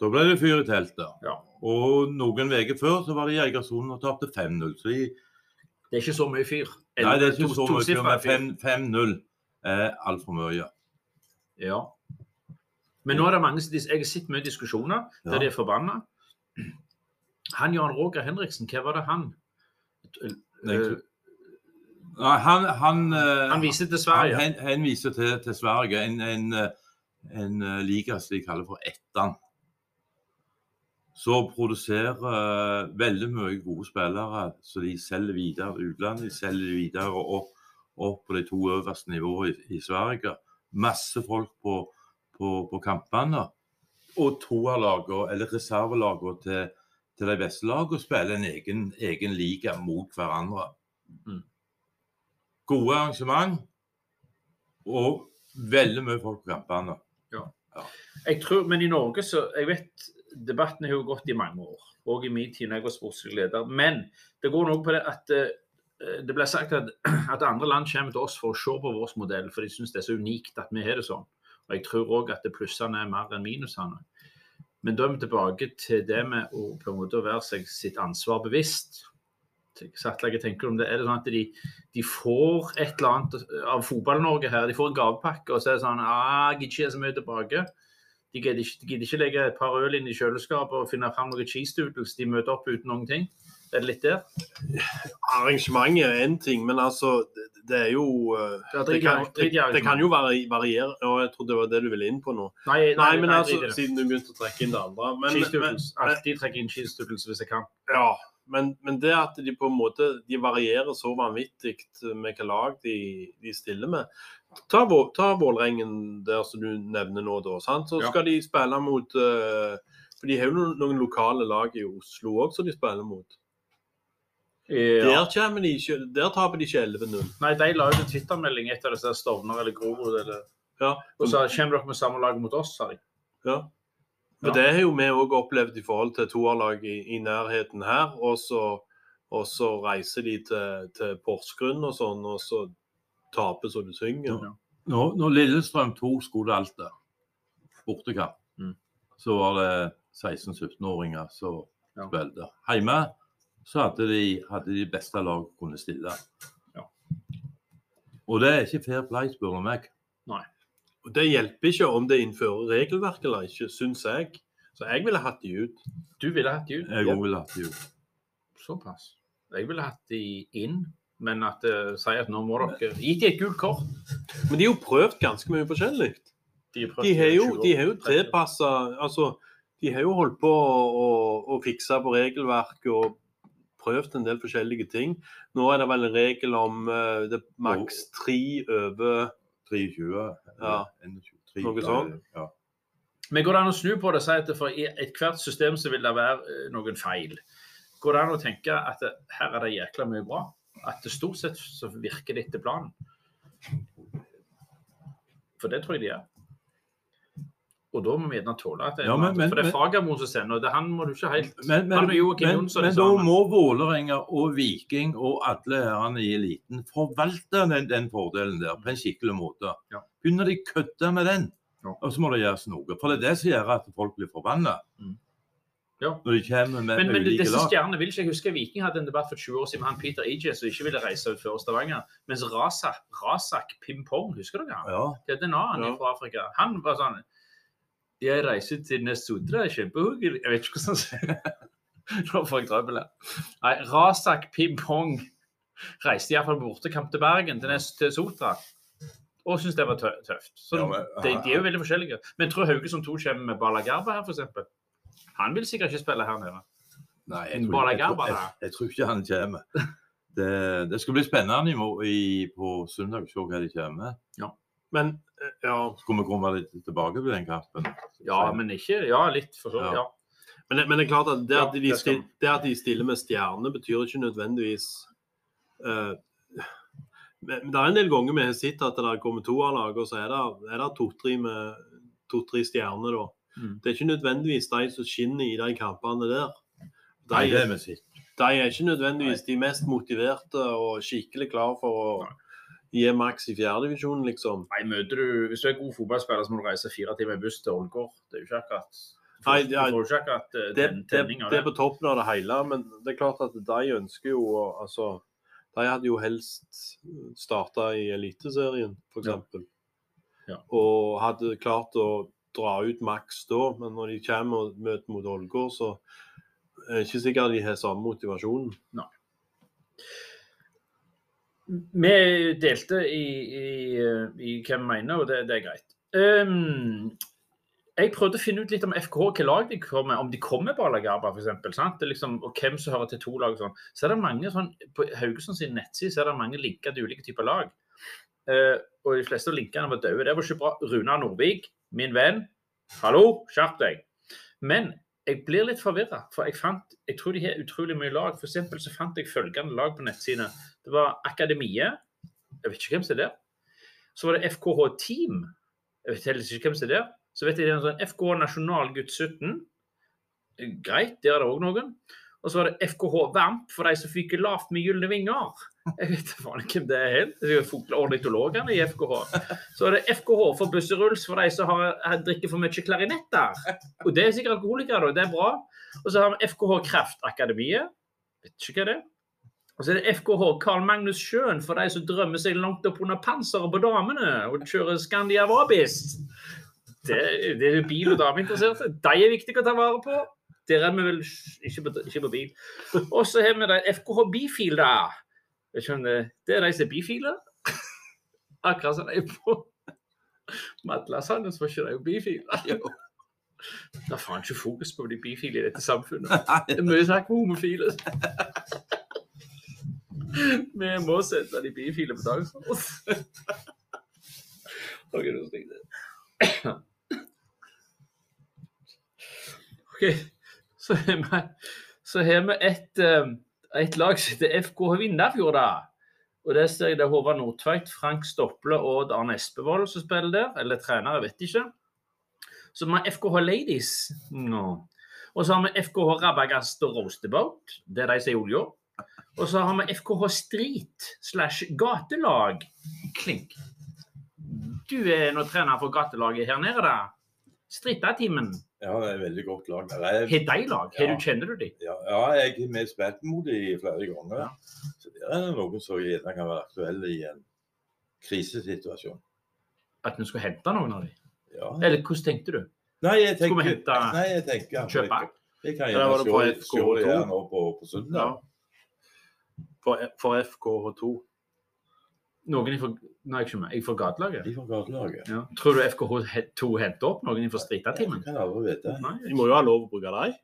Da ble det fyr i teltet.
Ja.
Og noen uker før så var det Jegersund og tapte 5-0. Så de,
Det er ikke så mye fyr.
nei, det er ikke
To-
så mye,
fyr,
men
fyr.
fem- 5-0 er altfor mye.
Ja. Men nå er det mange som Jeg har sett mye diskusjoner der
Ja.
de er forbanna. Han Jan Roger Henriksen, hva var det han?
Nei,
Eh,
han, han, eh,
Han viser til Sverige.
Han henviser til, til Sverige, en, en, eh, en liga som de kaller for Ettan. Som produserer veldig mye gode spillere så de selger videre til utlandet. De selger videre opp, opp på de to øverste nivåene i, i Sverige. Masse folk på, på, på kampene. Og toerlagene, eller reservelagene til, til de beste lagene spiller en egen, egen liga mot hverandre.
Mm.
Gode arrangement og veldig mye folk på kampene.
Jeg tror, Men i Norge så Jeg vet debatten har jo gått i mange år. Og i min tid da jeg var sportslig leder. Men det går noe på det at eh, det ble sagt at, <clears throat> at andre land kommer til oss for å se på vår modell, for de syns det er så unikt at vi har det sånn. Og jeg tror òg at det plussene er mer enn minusene. Men da er vi tilbake til det med å på en måte være seg sitt ansvar bevisst. Sattler, jeg tenker om det, Er det sånn at de, de får et eller annet av Fotball-Norge her? De får en gavepakke, og så er det sånn ah, jeg gidder ikke så mye tilbake. De gidder ikke, de ikke legge et par øl inn i kjøleskapet og finne fram noen cheese doodles. De møter opp uten noen ting. Er det litt der?
Arrangementet er én ting, men altså det, det er jo eh, det, kan, det, det kan jo vari- variere. og Jeg trodde det var det du ville inn på nå.
Nei,
Nei, men altså,
det.
siden du begynte å trekke inn det andre. Men,
cheese
men,
doodles. Alltid trekke inn cheese doodles hvis jeg kan.
ja, men, men det at de på en måte de varierer så vanvittig med hvilke lag de, de stiller med. Ta, ta Vålerengen der som du nevner nå, da. Sant? Så
Ja.
skal de spille mot uh, For de har jo noen, lokale lag i Oslo òg som de spiller mot.
Ja.
Der, de, ikke- der taper de ikke 11-0.
Nei, de la ut en Twitter-melding etter disse Stovner eller Grorud. Eller...
Ja.
Og sa kommer dere med samme lag mot oss, sa de.
Ja.
Ja.
Det har jo vi òg opplevd i forhold til toerlag i, i nærheten her. Så, og så reiser de til, til Porsgrunn og sånn, og så taper så du synger.
Ja.
Når, når Lillestrøm 2 skulle Alta, bortekamp,
Mm.
så var det 16-17-åringer som
Ja.
spilte. Hjemme så hadde de, hadde de beste lag kunne stille.
Ja.
Og det er ikke fair play, spør du meg.
Og Det hjelper ikke om det innfører regelverk eller ikke, syns jeg. Så jeg ville hatt de ut.
Du ville hatt de ut?
Jeg òg ville hatt de ut.
Såpass. Jeg ville hatt de inn, men at uh, si at nå må dere Gi de et gult kort.
Men de har jo prøvd ganske mye forskjellig.
De, har
De har jo,
20
de har jo tilpassa Altså, de har jo holdt på å, å, å fikse på regelverk og prøvd en del forskjellige ting. Nå er det vel en regel om uh, det er maks tre over
23.
Ja. Noe sånt.
Ja.
Men går det an å snu på det og si at for ethvert system så vil det være eh, noen feil? Går det an å tenke at her er det jækla mye bra? At det stort sett så virker det etter planen? For det tror jeg de gjør. Og da må vi gjerne tåle at det er
Ja, men- men-
For det er Fagermo som sender, og det han må du ikke helt
Men, men, men, men da må Vålerenga og Viking og alle herrene i eliten forvalte den, den fordelen der på en skikkelig måte.
Ja.
Begynner de kødde med den,
Ja.
og så må det gjøres noe. For det er det som gjør at folk blir forbanna.
Mm. Ja.
Når de kommer med,
Men, men
ulike
disse
lag.
stjernene vil ikke jeg huske Viking hadde en debatt for 20 år siden med han Peter Eje som ikke ville reise ut før Stavanger. Mens Razak, Razak Pimpong, husker dere han?
Ja.
Det er en annen
Ja.
fra Afrika. Han var sånn Jeg reiser til Nesotra, kjempehyggelig. Jeg vet ikke hvordan han sier det. <laughs> Nå får jeg trøbbel her. Nei, Razak Pimpong reiste iallfall på bortekamp til Bergen, til, Nes til Sotra. Og syntes det var tøft. Så
Ja, men-
de, de er jo veldig forskjellige. Men tror Haugesund 2 kommer med Balagarba her, f.eks.? Han vil sikkert ikke spille her nede.
Nei, jeg tror, jeg, tror, jeg, jeg tror ikke han kommer. <laughs> Det, det skal bli spennende i, i, på søndag å se hva de kommer med.
Men eh, ja,
Skal vi komme litt tilbake til den kampen?
Ja, men ikke Ja, litt, for så vidt.
Ja.
Ja.
men, men det er klart at det at, de,
det skal
det at de stiller med stjerne, betyr ikke nødvendigvis uh, men Det er en del ganger vi har sett at det kommer toerlag, og så er det, det to-tre med to-tre stjerner. da.
Mm.
Det er ikke nødvendigvis de som skinner i de kampene der. De,
Nei, det er musikk.
de er ikke nødvendigvis de mest motiverte og skikkelig klar for å gi maks i fjerdedivisjonen, liksom.
Nei, møter du, Hvis du er god fotballspiller, så må du reise fire timer i buss til Ålgård. Det er jo ikke akkurat
Nei, det er- det på toppen av det hele, men det er klart at de ønsker jo å altså, De hadde jo helst starta i Eliteserien, f.eks.
Ja. Ja.
Og hadde klart å dra ut maks da, men når de kommer og møter mot Ålgård, så er det ikke sikkert de har samme motivasjonen.
Vi delte i, i, i hva vi mener, og det, det er greit. Um, jeg prøvde å finne ut litt om FK, hvilke lag de kommer om de kommer på Alagaba f.eks. Liksom, og hvem som hører til to lag. Sånn. Så er det mange sånn, På Haugesund sin nettside er det mange linker til ulike typer lag. Uh, og de fleste av linkene var døde. Det var ikke bra. Runa Nordvik, min venn. Hallo, skjerp deg. Men jeg blir litt forvirra, for jeg fant jeg tror de har utrolig mye lag. For eksempel så fant jeg følgende lag på nettsidene. Det var Akademiet. Jeg vet ikke hvem som er der. Så var det FKH Team. Jeg vet heller ikke hvem som er der. Så vet jeg det er en sånn FKH Nasjonal gutt 17. Greit, der er det òg noen. Og så var det FKH Vamp for de som fyker lavt med gylne vinger. Jeg vet faen hvem det er. Det er jo fugleornitologene i FKH. Så er det FKH for busseruls for de som har drikker for mye klarinetter. Og det er sikkert alkoholikere, da. Det er bra. Og så har vi FKH Kreftakademiet. Vet ikke hva det er. Og så er det FKH Carl Magnus Sjøen for de som drømmer seg langt opp under panseret på damene og kjører Scandia Vabis. Det, det er bil- og dameinteresserte. De er viktige å ta vare på. Der er vi vel ikke på, ikke på bil. Og så har vi de FKH Bifil, ikke det, er de som er bifiler. <laughs> Akkurat som de er på Madla så var ikke de jo bifiler. Det er faen ikke fokus på de bifile i dette samfunnet. <laughs> Det er mye snakk om homofile. <laughs> Vi må sette de bifile på dagsordenen. Ok, nå skal jeg det. <coughs> Så har vi, så har vi et eh, et lag som heter FK Vindafjord. Og der ser jeg det er Håvard Nordtveit, Frank Stople og Arne Espevold som spiller der. Eller trener, jeg vet ikke. Så vi har FKH Ladies. No. Og så har vi FKH Rabagast og Roasteboat. Det er de som er i olja. Og så har vi FKH Street slash gatelag. Klink. Du er nå trener for gatelaget her nede, da. Strittatimen.
Ja, det er et veldig godt lag.
Har de lag? Har
Ja.
du, kjenner du de?
ja, ja, jeg har spilt mot dem flere ganger.
Ja.
Så det er noen som gjerne kan være aktuelle i en krisesituasjon.
At vi skulle hente noen av de?
Ja.
Eller hvordan tenkte du?
Nei, jeg tenker,
Skulle vi hente-
nei, jeg tenker
Kjøpe?
Jeg, kan gjerne se, se
FKH2?
det her nå på, på søndag.
For, for FKH2.
Noen ifra Nei, ikke meg. Jeg fra gatelaget?
Fra gatelaget.
Ja. Tror du FKH2 henter opp noen fra Strittatimen?
Jeg kan aldri vite.
Nei.
De må jo ha lov å bruke dem.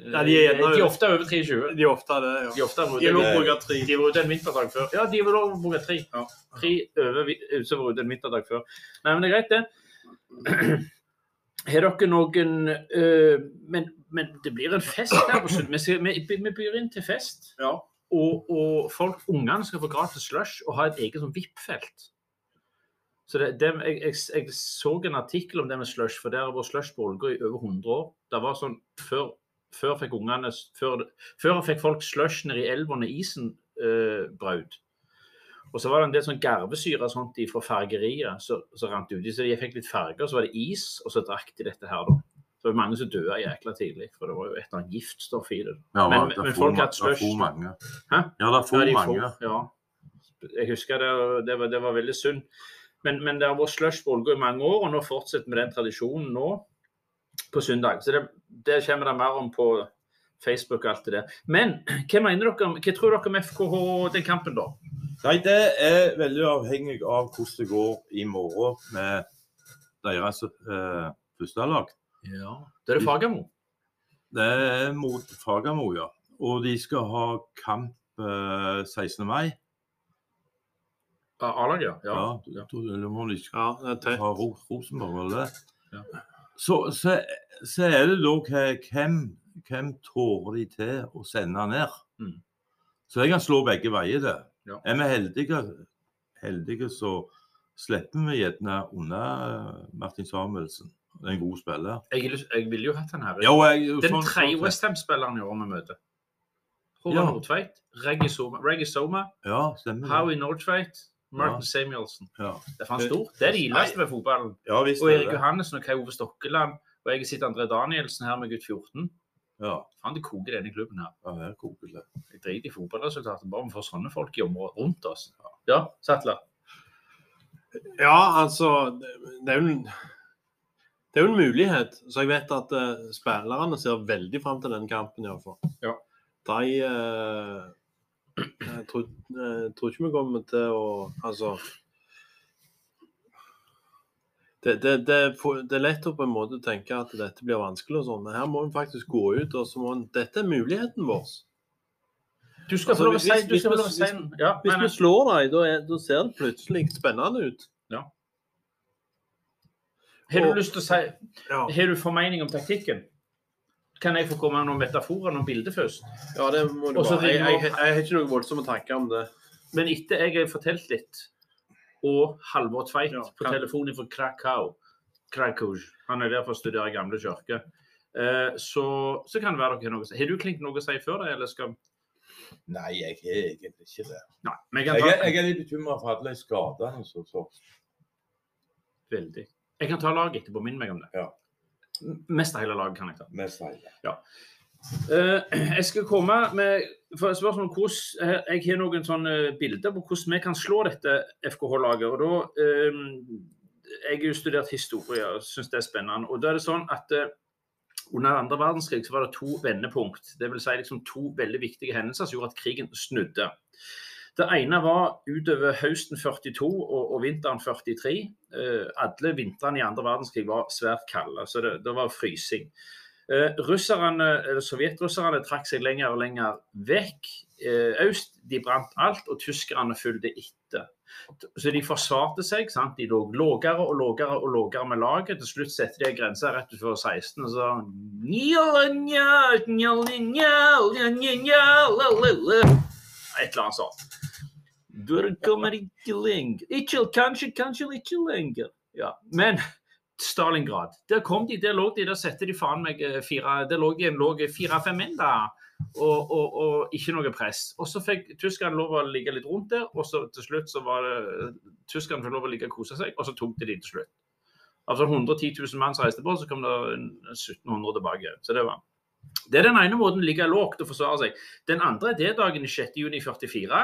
Nei, de
de,
er
de er ofte over 23.
De er ofte det, ja.
De ofte
De lov å bruke tre.
De var ute en vinterdag før. Ja, de var lov å bruke tre.
Ja.
Tre over utover ute en vinterdag før. Nei, men det er greit, det. <clears throat> Har dere noen øh, men, men det blir en fest her på slutten. Vi, vi, vi byr inn til fest.
Ja.
Og, og folk, ungene skal få gratis slush og ha et eget sånn VIP-felt. Så det, det, jeg, jeg, jeg så en artikkel om det med slush, for der har vært slush på Ålgård i over 100 år. Det var sånn, Før, før fikk ungene før, før fikk folk slush nede i elva når isen øh, brøt. Og så var det en del sånn garvesyre sånt fra fargeriet som rant uti. Så de fikk litt farger, så var det is, og så drakk de dette her, da. Så det var mange som døde jækla tidlig, for det var jo et eller annet giftstoff i det.
Ja,
Men-
det
men folk hadde størst
det er mange.
Hæ?
Ja, det er for
Ja, de får-
mange.
Ja. Jeg husker det, det, var, det var veldig synd. Men, men det har vært slush på Ålgård i mange år, og nå fortsetter vi den tradisjonen nå på søndag. Så det, det kommer det mer om på Facebook og alt det der. Men hva mener dere hva tror dere om FKH den kampen, da?
Nei, det er veldig avhengig av hvordan det går i morgen med deres eh, første lag.
Ja. Det er det Fagermo.
Det er mot Fagermo, ja. Og de skal ha kamp eh, 16. mai.
A-laget, ja.
Ja,
ja.
må ikke
Ja, er
ha Ro- Rosenborg, eller det?
Ja.
Så, så, så er det da hvem, hvem tårer de til å sende ned.
Mm.
Så jeg kan slå begge veier der.
Ja.
Er vi heldige, heldige så slipper vi gjerne unna eh, Martin Samuelsen. Det er en god spiller.
Jeg, jeg ville jo hatt den her.
Jo, jeg,
Den
sånn-
tredje
sånn-
Westham-spilleren i år vi møter. Håvard
Ja.
Nordtveit, Reggie Soma,
Ja.
Howie Nordtveit, Martin
Ja.
Samuelsen.
Ja.
Det er faen stort. Det er de gildeste ved fotballen.
ja, visst
Og
er
Erik
det.
Johannessen og Kai Ove Stokkeland. Og jeg sitter André Danielsen her med gutt 14.
Ja,
Faen, det koker denne klubben her.
ja, det er det.
Jeg driter i fotballresultatet, bare vi får sånne folk i området rundt oss. Ja, Sattler.
Ja, altså Det er jo en, det er jo en mulighet. Så jeg vet at uh, spillerne ser veldig fram til den kampen, iallfall.
Ja.
De uh, jeg, tror, jeg tror ikke vi kommer til å Altså det, det, det, det er lett å på en måte tenke at dette blir vanskelig, og sånn, men her må vi faktisk gå ut. og så må en, Dette er muligheten vår.
Du skal
Altså,
få lov å si
hvis- vi slår dem, da, da ser det plutselig spennende ut.
Har du lyst til å si
Ja,
Har du formening om taktikken? Kan jeg få komme med noen metaforer, noen bilder først?
ja det må du
Også
bare. Jeg, jeg, jeg, jeg har ikke noe voldsomme tanker om det.
Men etter jeg har fortalt litt, og Halvor Tveit
Ja,
på telefonen fra Krakow Krakow, Han er der for å studere gamle kirker. Eh, så, så kan det være dere har noe å si. Har du klink noe å si før det, eller skal
Nei, jeg har egentlig ikke det.
Nei. Men jeg
er,
ta
jeg er litt bekymra for alle de skadene som så.
Veldig. Jeg kan ta laget etterpå. Minn meg om det.
Ja.
Mest av hele laget kan jeg ta.
Mest av
hele. Ja. Uh, jeg skal komme med spørsmål om hvordan eh, Jeg har noen sånne bilder på hvordan vi kan slå dette FKH-laget. og da uh, Jeg har jo studert historie og syns det er spennende. og da er det sånn at uh, Under andre verdenskrig så var det to vendepunkt. Det vil si liksom to veldig viktige hendelser som gjorde at krigen snudde. Det ene var utover høsten 42 og, og vinteren 43. Eh, alle vintrene i andre verdenskrig var svært kalde, så det, det var frysing. Eh, russerne, Sovjetrusserne trakk seg lenger og lenger vekk eh, øst. De brant alt, og tyskerne fulgte etter. Så de forsvarte seg. sant? De lå lavere og lavere og lavere med laget. Til slutt setter de en grense rett før 16 og så Et eller annet sånt. Du kommer ikke lenger. Ikke, kanskje, kanskje ikke lenger. Ja. Men Stalingrad, der kom de, der lå de, der satte de faen meg eh, fire Der lå de fire-fem menn da. Og, og, og, ikke noe press. Og så fikk tyskerne lov å ligge litt rundt der, og så til slutt så var det tyskerne fikk lov å ligge og kose seg, og så tok de de til slutt. Altså 110 000 mann som reiste på, så kom det 1700 tilbake. Så det var Det er den ene måten å ligge lågt og forsvare seg. Den andre er D-dagen 6.6.44.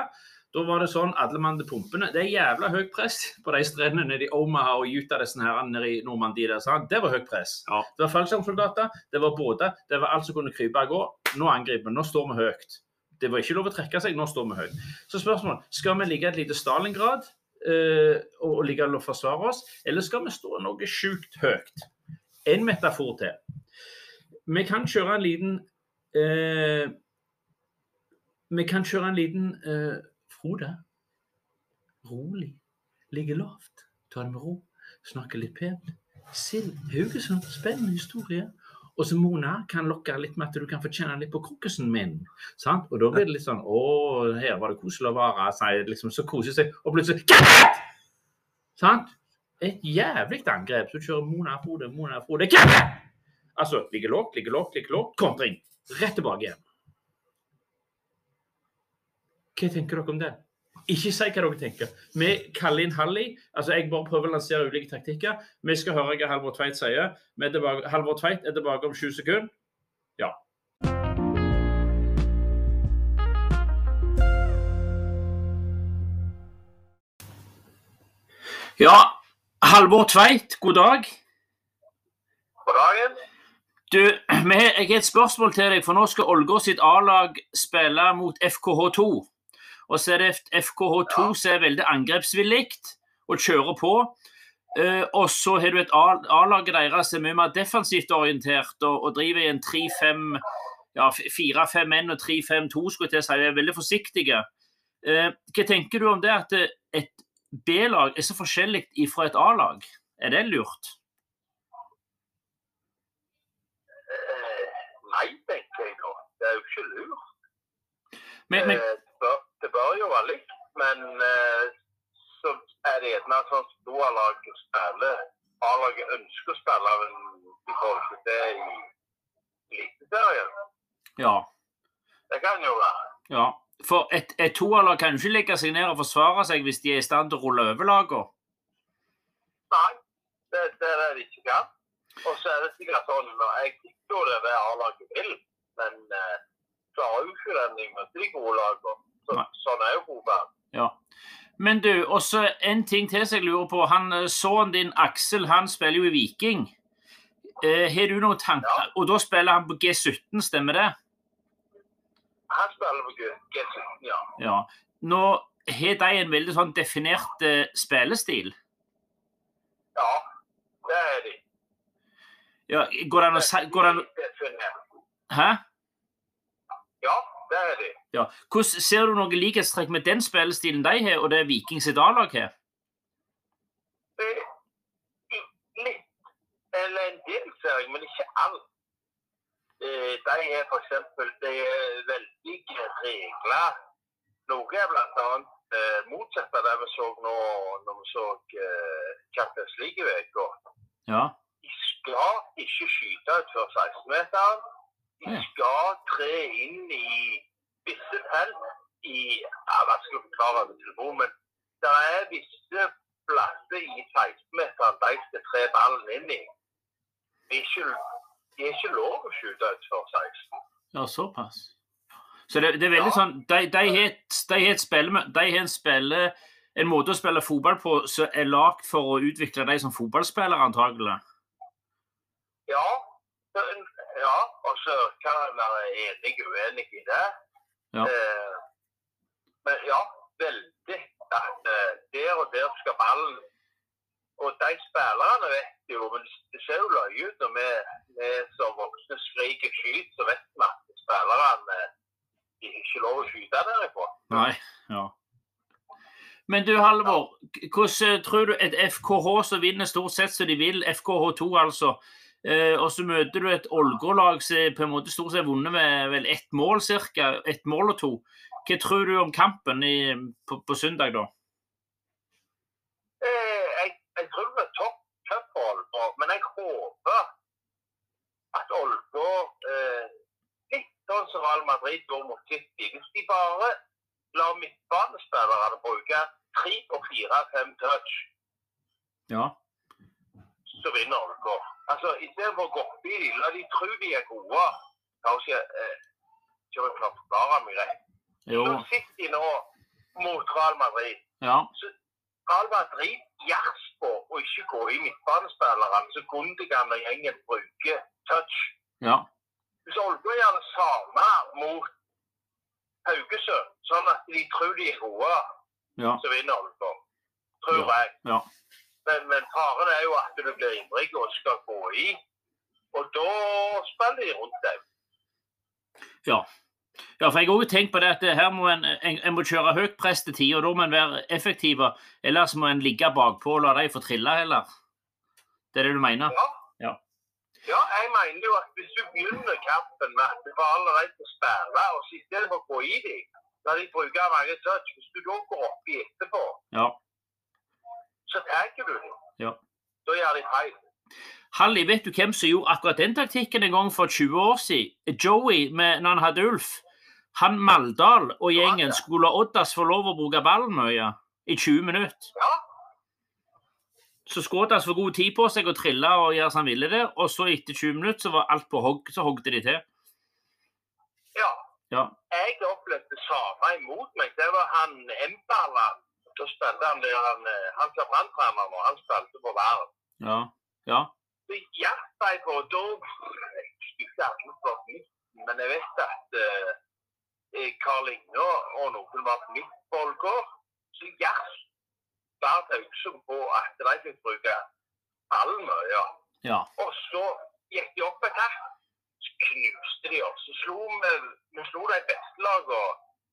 Da var det sånn alle mann til pumpene. Det er jævla høyt press på de strendene nede i Omaha og Utah disse her nede i Normandie. Det var høyt press.
Ja.
Det var fallskjermsoldater, det var båter, det var alt som kunne krype og gå. Nå angriper vi. Nå står vi høyt. Det var ikke lov å trekke seg, nå står vi høyt. Så spørsmålet skal vi ligge et lite Stalingrad eh, og ligge og forsvare oss, eller skal vi stå noe sjukt høyt? En metafor til. Vi kan kjøre en liten eh, Vi kan kjøre en liten eh, Frode. Rolig. Ligge lavt. Ta det med ro. Snakke litt pent. Sild Haugesund. Spennende historie. Og så Mona kan lokke litt med at du kan få kjenne litt på krokusen min. Sant? Og da blir det litt sånn Å, her var det koselig å være. Så, liksom, så koser seg. Og plutselig Sant? Et jævlig angrep. Så kjører Mona Frode, Mona Frode Altså, ligge lågt, ligge lågt, ligge lågt. Kontring. Rett tilbake igjen. Hva tenker dere om det? Ikke si hva dere tenker. Vi kaller inn Halli. Altså, jeg bare prøver å lansere ulike taktikker. Vi skal høre hva Halvor Tveit sier. Er Halvor Tveit er tilbake om 20 sekunder. Ja. Ja, Halvor Tveit, god dag.
God dagen.
Du, <clears throat> jeg har et spørsmål til deg, for nå skal Ålgård sitt A-lag spille mot FKH2. Og så er det FKH2
Ja.
som er veldig angrepsvillig og kjører på. Eh, og så har du et A-laget deres som er mye mer defensivt orientert og, og driver i en 3-5 ja, 4-5-1 og 3-5-2, skulle jeg til å si. Er veldig forsiktige. Eh, hva tenker du om det at et B-lag er så forskjellig fra et A-lag? Er det lurt?
Eh, nei, tenker jeg nå. Det er jo ikke lurt.
Men, men,
Eh, det, bør, det bør jo være likt, men eh, så er det gjerne sånn at A-laget spiller. A-laget ønsker å spille men i forhold til det i Eliteserien.
ja.
Det kan jo være.
Ja, for et, et toerlag kan jo ikke legge seg ned og forsvare seg hvis de er i stand til å rulle over lagene.
Nei, det, det er det de ikke kan. Og så er det sikkert sånn at Jeg tipper jo det det A-laget vil, men eh, den de gode lagene. Så, sånn er jo fotball.
Ja. Men du, også en ting til som jeg lurer på. Han, eh, Sønnen din Aksel han spiller jo i Viking. Eh, har du noen tanker?
Ja.
Og da spiller han på G17, stemmer det?
Han spiller på G- G17, ja.
Ja. Nå har de en veldig sånn definert eh, spillestil.
Ja, det er de.
Ja, går det an å. Hæ?
Ja, det er de.
Ja. Hvordan Ser du noe likhetstrekk med den spillestilen de har, og det Viking sitt A-lag har?
Litt, eller en del ser jeg, men ikke alt. Eh, De er eksempel, de er veldig regler. Noe er annet eh, motsatt av det vi så nå når vi så eh, Champions League-uka.
Ja.
De skal ikke skyte utfor 16-meteren. De skal tre inn i visse felt i ja, Hva skal du forklare over telefonen, men det er visse plasser i 16-meteren de skal tre ballen inn i. Det er ikke, de er ikke lov å skyte utfor 16.
Ja, såpass. Så det, det er veldig
Ja.
sånn De, de har et, de har et spille, de har en, spille, en måte å spille fotball på som er lagd for å utvikle de som fotballspillere, antagelig.
Ja, ja og så kan en være enig og uenig i det.
Ja.
Eh, men ja, veldig. At eh, der og der skal ballen Og de spillerne vet jo, men det ser jo løye ut når vi, vi som voksne skriker 'skyt', så vet vi at spillerne de har ikke lov å skyte derifra.
Nei. Ja. Men du Halvor, hvordan eh, tror du et FKH som vinner stort sett som de vil, FKH2 altså, eh, og så møter du et Ålgård-lag som på en måte stort sett har vunnet med vel ett mål cirka, ett mål og to. Hva tror du om kampen i, på, på søndag, da?
Eh, jeg, jeg tror det blir topp Ålgård, men jeg håper at Ålgård eh, Litt sånn som Real Madrid går mot City. Hvis de bare lar midtbanespillerne bruke tre og fire, fem touch,
Ja.
så vinner Ålgård. Altså, Istedenfor å gå opp i dem, la de tro de er gode. Kanskje eh, Ikke om jeg klarer meg rett.
Jo.
Så de nå mot Real Madrid.
Ja.
Real Madrid på å ikke gå i midtbanespillerne, så Gundigan og gjengen bruker touch.
Ja.
Hvis Ålgård gjør det samme mot Haugesund, sånn at de tror de er gode,
Ja.
så vinner Ålgård. Tror
Ja,
jeg.
ja.
Men, men faren er jo at du blir ivrig og skal gå i. Og da spiller de rundt deg.
Ja. Ja, for jeg har også tenkt på det at her må en, en, en må kjøre høyt press til tid, og da må en være effektiv. Ellers må en ligge bakpå og la dem få trille heller. Det er det du mener?
Ja.
Ja.
Ja, jeg mener jo at hvis du begynner kampen med at du får allerede til å spille, og så i stedet for å gå i dem, la de bruke mange touch, hvis du da går opp i etterpå,
Ja.
Så tar du dem.
Ja.
Da gjør de feil.
Halli, vet du hvem som gjorde akkurat den taktikken en gang for 20 år siden? Joey, med, når han hadde Ulf. Han Maldal og gjengen skulle la Oddas få lov å bruke ballen mye i 20 minutter.
Ja,
Så skulle Oddas få god tid på seg og trille og gjøre som han ville der, og så etter 20 minutter så var alt på hogg, så hogde de til.
ja.
Ja.
Jeg opplevde det samme imot meg. Det var han Embala. Da spilte han der han, han som er branntrener nå. Han spilte på Væren.
Ja. Ja.
Så hjalp jeg på da ikke alle på midten, men jeg vet at eh, eh, Karl Inge og noen var på midt folk Ålgård. Så hjalp Bernt Haugesund på at de fikk bruke ballen mye.
Ja.
Og så gikk de opp et hakk, så knuste de oss. Så slo vi, vi slo de beste lagene.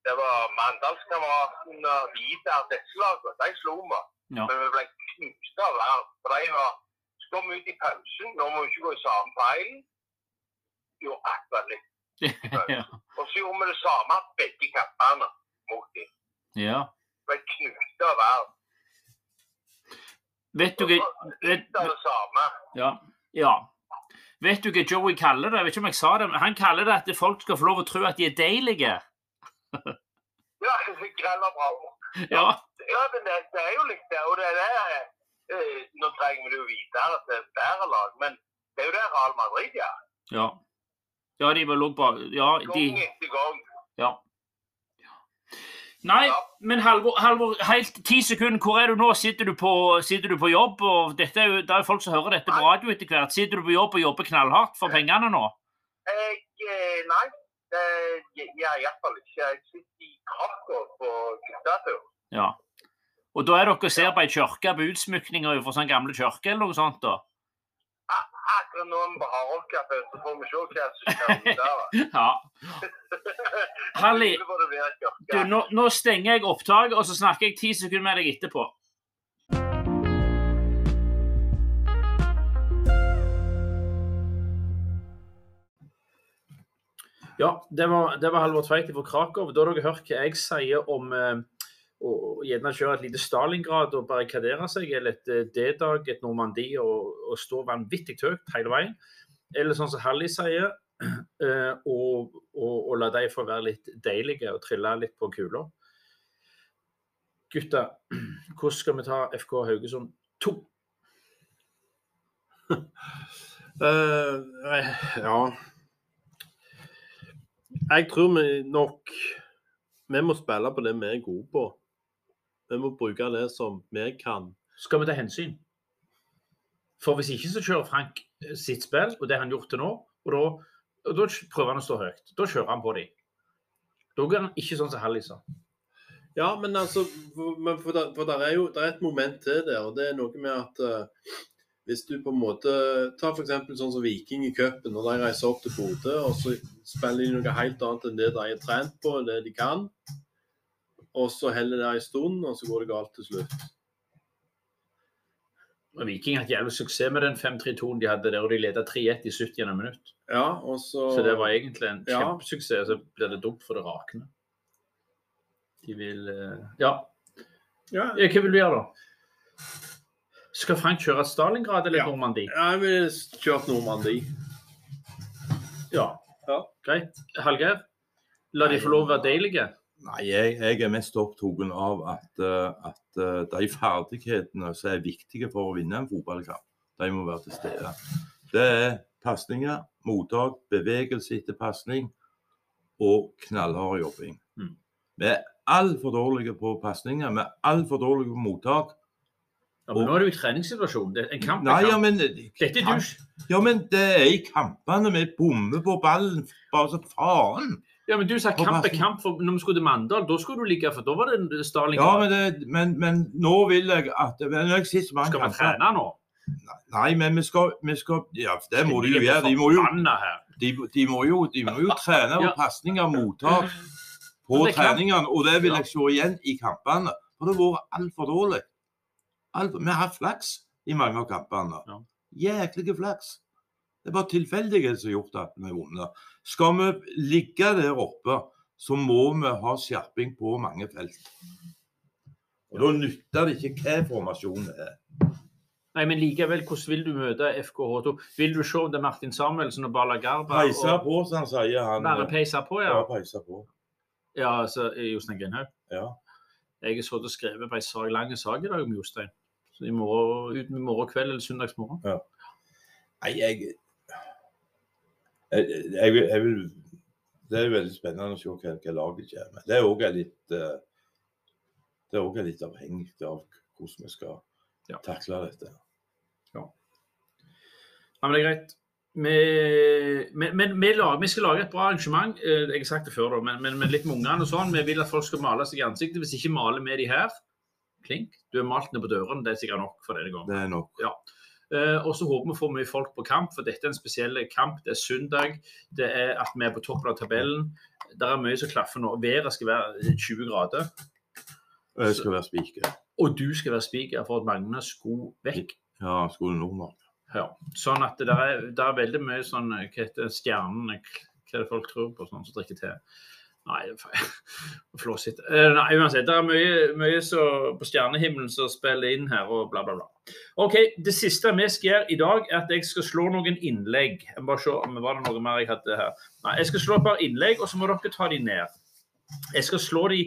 Det var Mandalskameratene og Vidar, disse lagene. De slo vi.
Ja.
Men vi ble knust av hver. For de var kom vi ut i pausen. Nå må vi ikke gå i samme feilen. Jo, akkurat litt. <laughs>
ja.
Og så gjorde vi det samme begge kampene mot dem.
ja.
Ble knust av hver.
Vet du hva
Litt av det samme.
Ja. ja. Vet du hva Joey kaller det? Jeg vet ikke om jeg sa det, men han kaller det at folk skal få lov å tro at de er deilige.
Ja, grella bra.
Ja.
Ja, men det, det er jo litt det. Og det er det eh, Nå trenger vi jo at det et bedre lag, men det er jo det Real Madrid gjør.
Ja. Ja, de var lå bak Ja,
Gang etter gang.
Ja. Nei, men Halvor, Halvor, helt ti sekunder, hvor er du nå? Sitter du på, sitter du på jobb? og dette er jo, Det er jo folk som hører dette på radio etter hvert. Sitter du på jobb og jobber knallhardt for pengene nå?
Jeg eh, Nei, det gjør jeg iallfall ikke. Sitter i Krakow på guttetur.
Ja. Og da er dere ser på ei kirke på utsmykninger fra sånn gamle kirke eller noe sånt? da?
Akkurat nå på Hardrock-kafé, så får vi se hva som skjer der. <laughs>
Ja. <laughs> Halli. Du, nå, nå stenger jeg opptaket, og så snakker jeg ti sekunder med deg etterpå. Ja, det var, det var Halvor Tveiti fra Krakow. Da har dere hørt hva jeg sier om eh, å å gjerne kjøre et lite Stalingrad og barrikadere seg, eller et eh, D-dag, et Normandie, og, og stå vanvittig høyt hele veien. Eller sånn som Halli sier, <clears throat> eh, og, og, og la de få være litt deilige og trille litt på kula. Gutta, <clears throat> hvordan skal vi ta FK Haugesund 2?
uh, <laughs> ja Jeg tror vi nok Vi må spille på det vi er gode på. Vi må bruke det som vi kan.
Skal vi ta hensyn? For hvis ikke så kjører Frank eh, sitt spill, og det har han gjort til nå. Og da, og da prøver han å stå høyt. Da kjører han på dem. Da går han ikke sånn som Hallis sa.
Ja, men altså For, for, det, for det er jo der er et moment til der, og det er noe med at eh, hvis du på en måte tar f.eks. sånn som Viking i cupen, når de reiser opp til Bodø og så spiller de noe helt annet enn det de har trent på, det de kan. og så heller det en stund, og så går det galt til slutt.
Og Viking hadde jævlig suksess med den 5-3-2-en de hadde der, og de leda 3-1 i 70. minutt.
Ja, og så
Så det var egentlig en
Ja.
og Så blir det dumt for det rakende. De vil eh, Ja.
ja,
Ja, Hva vil du gjøre, da? Skal Frank kjøre Stalingrad eller
Ja.
Normandie?
Jeg ville kjørt Normandie.
Ja.
Ja.
Greit. Hallgeir, la de få lov å være deilige.
Nei, jeg, jeg er mest opptatt av at, eh, at eh, de ferdighetene som er viktige for å vinne en fotballkamp, de må være til stede. Det er pasninger, mottak, bevegelse etter pasning og knallhard jobbing.
Mm.
Vi er altfor dårlige på pasninger, vi er altfor dårlige på mottak.
Ja, men nå er du i treningssituasjon. Det en kamp.
Nei, ja, men,
Dette er dusj.
ja, men det er i kampene vi bommer på ballen bare så faen.
Ja, men du sa kamp er kamp. For når vi skulle til Mandal, da skulle du ligge, for da var det en
Ja, men, det, men, men nå vil jeg at men jeg sitter mange
Skal vi trene nå?
Nei, men vi skal, vi skal Ja, det må de jo gjøre. De må jo, de, de må jo, de må jo trene
og
pasninger, mottak på treningene. Og det vil jeg se igjen i kampene. For det har vært altfor dårlig. Alt, vi har flaks i mange av kampene.
Ja.
Jæklige flaks. Det er bare tilfeldighet som har gjort at vi har vunnet. Skal vi ligge der oppe, så må vi ha skjerping på mange felt. Og Da nytter det ikke hva formasjonen er.
Nei, men likevel, hvordan vil du møte FKH2? Vil du se om det er Martin Samuelsen og Bala Garba?
Peise
og
på, som han sier. Han,
Bare peise på, ja.
ja, peise på.
Ja, altså Jostein Grindhaug.
Ja.
Jeg har sittet og skrevet på ei lang sak i dag om Jostein. Så i morgen, ut morgen kveld eller søndagsmorgen.
Nei, jeg jeg, jeg, vil- jeg vil Det er veldig spennende å se hva, hva laget kommer. Det er òg litt eh, Det er også litt avhengig av hvordan vi skal
Ja.
takle dette.
Ja, men det er greit. Vi, men, men vi, lager, vi skal lage et bra arrangement. eh, Jeg har sagt det før, da, men, men, men litt med ungene og sånn. Vi vil at folk skal male seg i ansiktet. Hvis ikke maler med de her Klink. Du er malt ned på dørene. Det er sikkert nok for denne gangen.
Det er nok.
Eh, og så håper vi får mye folk på kamp, for dette er en spesiell kamp. Det er søndag. Det er at vi er på toppen av tabellen. Det er mye som klaffer nå. Været skal være 20 grader.
Og jeg skal være spiker.
Og du skal være spiker for at Magne skulle vekk.
Ja, skulle Nord-Norge.
Ja. Sånn at det er, det er veldig mye sånn Hva heter det, stjernene Hva er det folk tror på, sånn som drikker te? Nei. <laughs> Flåsete. Eh, Nei, uansett. Det er mye, mye så på stjernehimmelen som spiller inn her, og bla, bla, bla. OK. Det siste vi skal gjøre i dag, er at jeg skal slå noen innlegg. Jeg bare se var det noe mer jeg hadde her. Nei, jeg skal slå et par innlegg, og så må dere ta de ned. Jeg skal slå de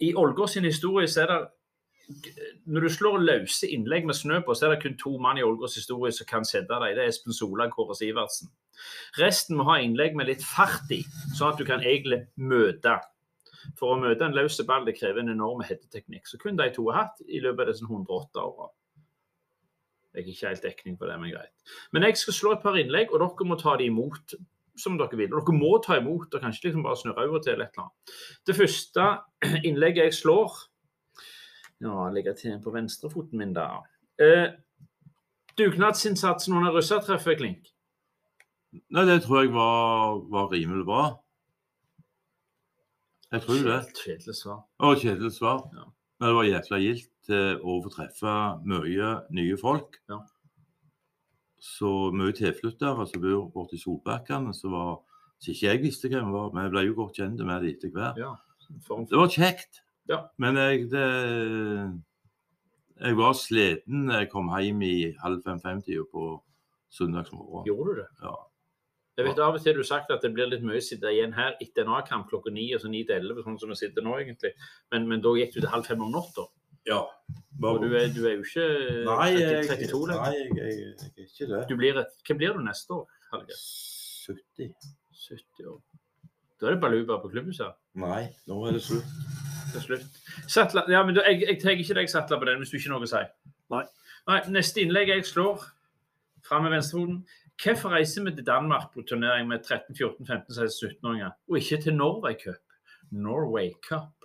I Ålgård sin historie så er det når du slår løse innlegg med snø på, så er det kun to mann i Ålgårds historie som kan sette deg. Det er Espen Sola og Kåre Sivertsen. Resten må ha innlegg med litt fart i, sånn at du kan egentlig møte. For å møte en løs ball det krever en enorm headeteknikk. Så kun de to har hatt i løpet av disse 108 åra. Jeg er ikke helt dekning på det, men greit. Men jeg skal slå et par innlegg, og dere må ta de imot som dere vil. Og dere må ta imot, og kanskje liksom bare snurre over til et eller annet. Det første innlegget jeg slår Ja, legger til på venstrefoten min da. Eh, dugnadsinnsatsen under russertreffet, Klink.
Nei, det tror jeg var, var rimelig bra. Jeg tror det.
Kjedelig svar.
Og kjedelig svar.
Ja.
Men det var jækla gildt til å få treffe mye nye folk.
Ja.
Så mye tilflyttere som bor borte i Solbakkene, som var ikke jeg visste hvem var. Men jeg ble jo godt kjent med det etter hvert.
Ja.
Det var kjekt.
Ja.
Men jeg, det, jeg var sliten da jeg kom hjem i halv fem-fem-tida på søndagsmorgen.
Gjorde du det?
Ja.
Jeg vet Av og til har du sagt at det blir litt mye å sitte igjen her etter en A-kamp klokka ni og så ni til elleve, sånn som vi sitter nå, egentlig. Men, men da gikk du til halv fem om natta.
ja.
Og du er, du er jo ikke
Nei,
30, 32 lenger.
nei jeg, jeg, jeg er ikke det.
Du blir et, hva blir du neste år, Helge?
70.
70 år. Da er det baluba på klubbhuset.
Nei, nå er det slutt.
Til slutt. Sattler, ja, men jeg, jeg tar ikke deg sattler på den hvis du ikke har noe å si.
Nei.
Nei, Neste innlegg jeg slår fram med venstrehoden. Hvorfor reiser vi til Danmark på turnering med 13, 14, 15, 16, 17-åringer, og ikke til Norway Cup? Norway Cup.